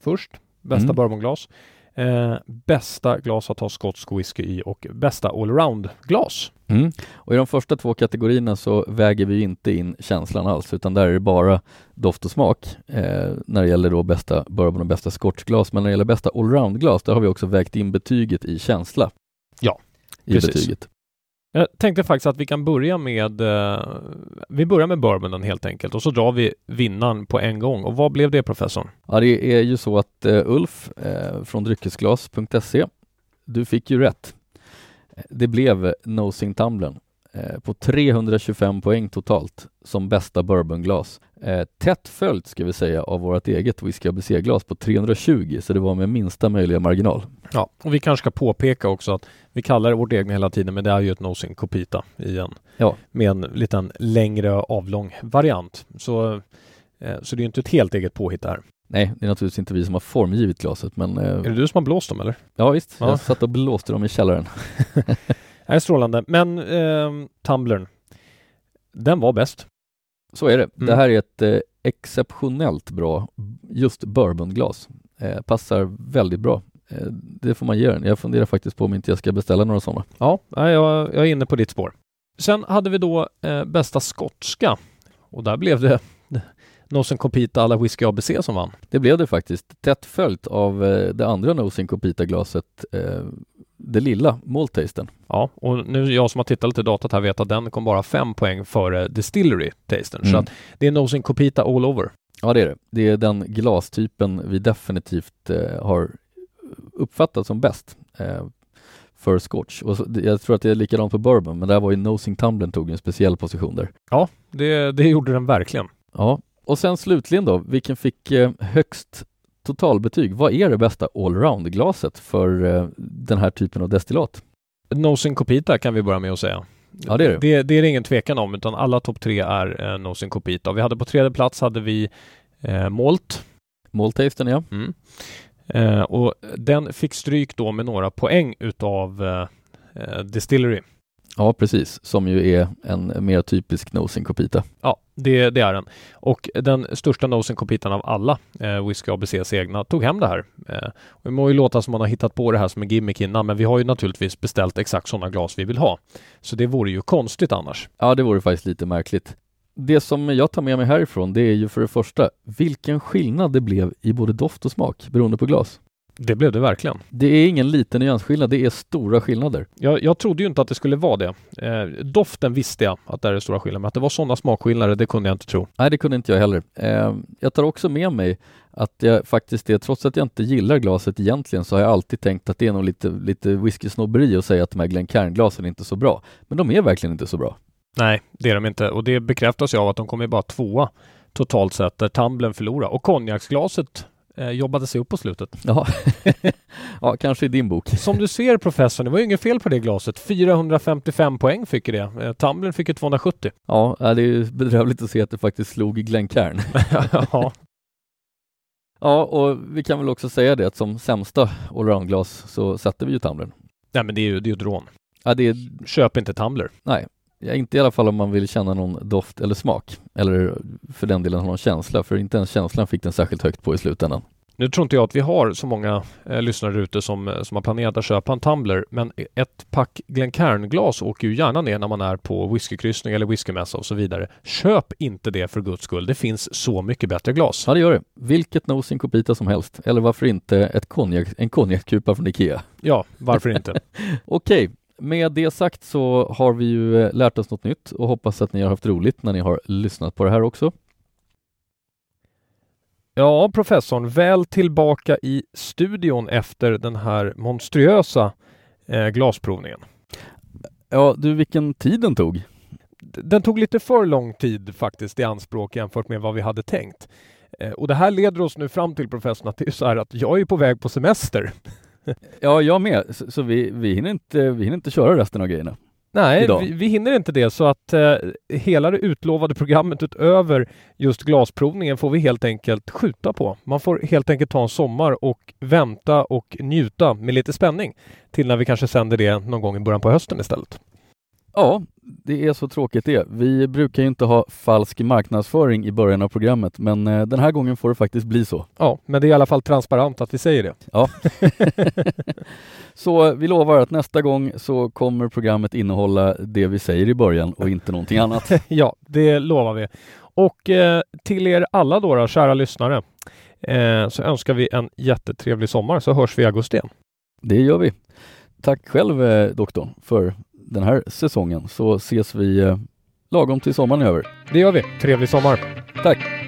först, bästa mm. bourbonglas. Eh, bästa glas att ha skotsk whisky i och bästa allround-glas. Mm. Och i de första två kategorierna så väger vi inte in känslan alls utan där är det bara doft och smak eh, när det gäller då bästa bourbon och bästa scotchglas. Men när det gäller bästa allroundglas där har vi också vägt in betyget i känsla. Ja, i precis. betyget. Jag tänkte faktiskt att vi kan börja med eh, Vi börjar med bourbonen helt enkelt och så drar vi vinnaren på en gång. Och vad blev det professorn? Ja, det är ju så att eh, Ulf eh, från dryckesglas.se Du fick ju rätt. Det blev Nosing Tumblern eh, på 325 poäng totalt som bästa bourbonglas. Eh, tätt följt ska vi säga av vårt eget Whisky ABC-glas på 320 så det var med minsta möjliga marginal. Ja, och vi kanske ska påpeka också att vi kallar det vårt egna hela tiden men det är ju ett Nosing Copita i en Ja. med en liten längre avlång variant. Så, eh, så det är ju inte ett helt eget påhitt här. Nej, det är naturligtvis inte vi som har formgivit glaset men eh, Är det du som har blåst dem eller? ja visst, Ja. jag satt och blåste dem i källaren. Nej, strålande. Men eh, Tumblern, den var bäst. Så är det. Mm. Det här är ett eh, exceptionellt bra just bourbonglas. Eh, passar väldigt bra. Eh, det får man ge den. Jag funderar faktiskt på om inte jag ska beställa några sådana. Ja, jag, jag är inne på ditt spår. Sen hade vi då eh, bästa skotska och där blev det Nosen Copita alla Whisky ABC som vann. Det blev det faktiskt. Tätt följt av eh, det andra Nosing Copita-glaset, eh, det lilla Maltasten. Ja, och nu jag som har tittat lite datat här vet att den kom bara fem poäng före Distillery Tasten. Så Mm. att det är Nosen Copita all over. Ja, det är det. Det är den glastypen vi definitivt eh, har uppfattat som bäst eh, för scotch. Och så, jag tror att det är likadant på bourbon, men där var ju Nosing Tumblern tog en speciell position där. Ja, det, det gjorde den verkligen. Ja, och sen slutligen då, vilken fick eh, högst totalbetyg? Vad är det bästa allround-glaset för eh, den här typen av destillat? Nosen Copita kan vi börja med att säga. Ja, det är det. Det, det är det ingen tvekan om, utan alla topp tre är eh, Nosen Copita. Vi hade på tredje plats hade vi eh, Malt. Maltasten, ja. Mm. Eh, och den fick stryk då med några poäng utav eh, eh, Distillery. Ja, precis. Som ju är en mer typisk Nosing Copita. Ja, det, det är den. Och den största Nosen Copitan av alla, eh, Whisky ABCs egna, tog hem det här. Eh, och det må ju låta som man har hittat på det här som en gimmick innan, men vi har ju naturligtvis beställt exakt sådana glas vi vill ha. Så det vore ju konstigt annars. Ja, det vore faktiskt lite märkligt. Det som jag tar med mig härifrån, det är ju för det första vilken skillnad det blev i både doft och smak beroende på glas. Det blev det verkligen. Det är ingen liten nyansskillnad, det är stora skillnader. Jag, jag trodde ju inte att det skulle vara det. Eh, doften visste jag att det är det stora skillnaden, men att det var sådana smakskillnader, det kunde jag inte tro. Nej, det kunde inte jag heller. Eh, jag tar också med mig att jag faktiskt är, trots att jag inte gillar glaset egentligen, så har jag alltid tänkt att det är nog lite, lite whiskysnobberi att säga att de här Glencairn-glasen är inte så bra. Men de är verkligen inte så bra. Nej, det är de inte. Och det bekräftas ju av att de kom ju bara tvåa totalt sett, där Tumblen förlorade. Och konjaksglaset eh, jobbade sig upp på slutet. Ja, ja kanske i din bok. Som du ser professorn, det var ju inget fel på det glaset. 455 poäng fick det. Eh, Tumblen fick ju 270. Ja, det är ju bedrövligt att se att det faktiskt slog Glencairn. ja, Ja, och vi kan väl också säga det att som sämsta allroundglas så sätter vi ju Tumblern. nej men det är ju det är ju ett rån. Ja, det är, Köp inte Tumbler. Ja, inte i alla fall om man vill känna någon doft eller smak. Eller för den delen ha någon känsla, för inte ens känslan fick den särskilt högt på i slutändan. Nu tror inte jag att vi har så många eh, lyssnare ute som, eh, som har planerat att köpa en Tumbler, men ett pack Glencairn-glas åker ju gärna ner när man är på whiskykryssning eller whiskymässa och så vidare. Köp inte det för guds skull. Det finns så mycket bättre glas. Ja, det gör det. Vilket Nosing Copita som helst. Eller varför inte ett konjak, en konjakkupa från Ikea. Ja, varför inte? Okej, med det sagt så har vi ju eh, lärt oss något nytt och hoppas att ni har haft roligt när ni har lyssnat på det här också. Ja, professorn, väl tillbaka i studion efter den här monstruösa eh, glasprovningen. Ja, du vilken tid den tog. Den tog lite för lång tid faktiskt i anspråk jämfört med vad vi hade tänkt. Eh, och det här leder oss nu fram till professorn att det är så här att jag är på väg på semester. Ja, jag med. Så, så vi, vi, hinner inte, vi hinner inte köra resten av grejerna. Nej, vi, vi hinner inte det så att eh, hela det utlovade programmet utöver just glasprovningen får vi helt enkelt skjuta på. Man får helt enkelt ta en sommar och vänta och njuta med lite spänning till när vi kanske sänder det någon gång i början på hösten istället. Ja, det är så tråkigt det. Vi brukar ju inte ha falsk marknadsföring i början av programmet, men eh, den här gången får det faktiskt bli så. Ja, men det är i alla fall transparent att vi säger det. Ja. så vi lovar att nästa gång så kommer programmet innehålla det vi säger i början och inte någonting annat. ja, det lovar vi. Och eh, till er alla då, då kära lyssnare, eh, så önskar vi en jättetrevlig sommar så hörs vi i augusti igen. Det gör vi. Tack själv eh, doktorn för den här säsongen så ses vi eh, lagom till sommaren är över. Det gör vi. Trevlig sommar. Tack!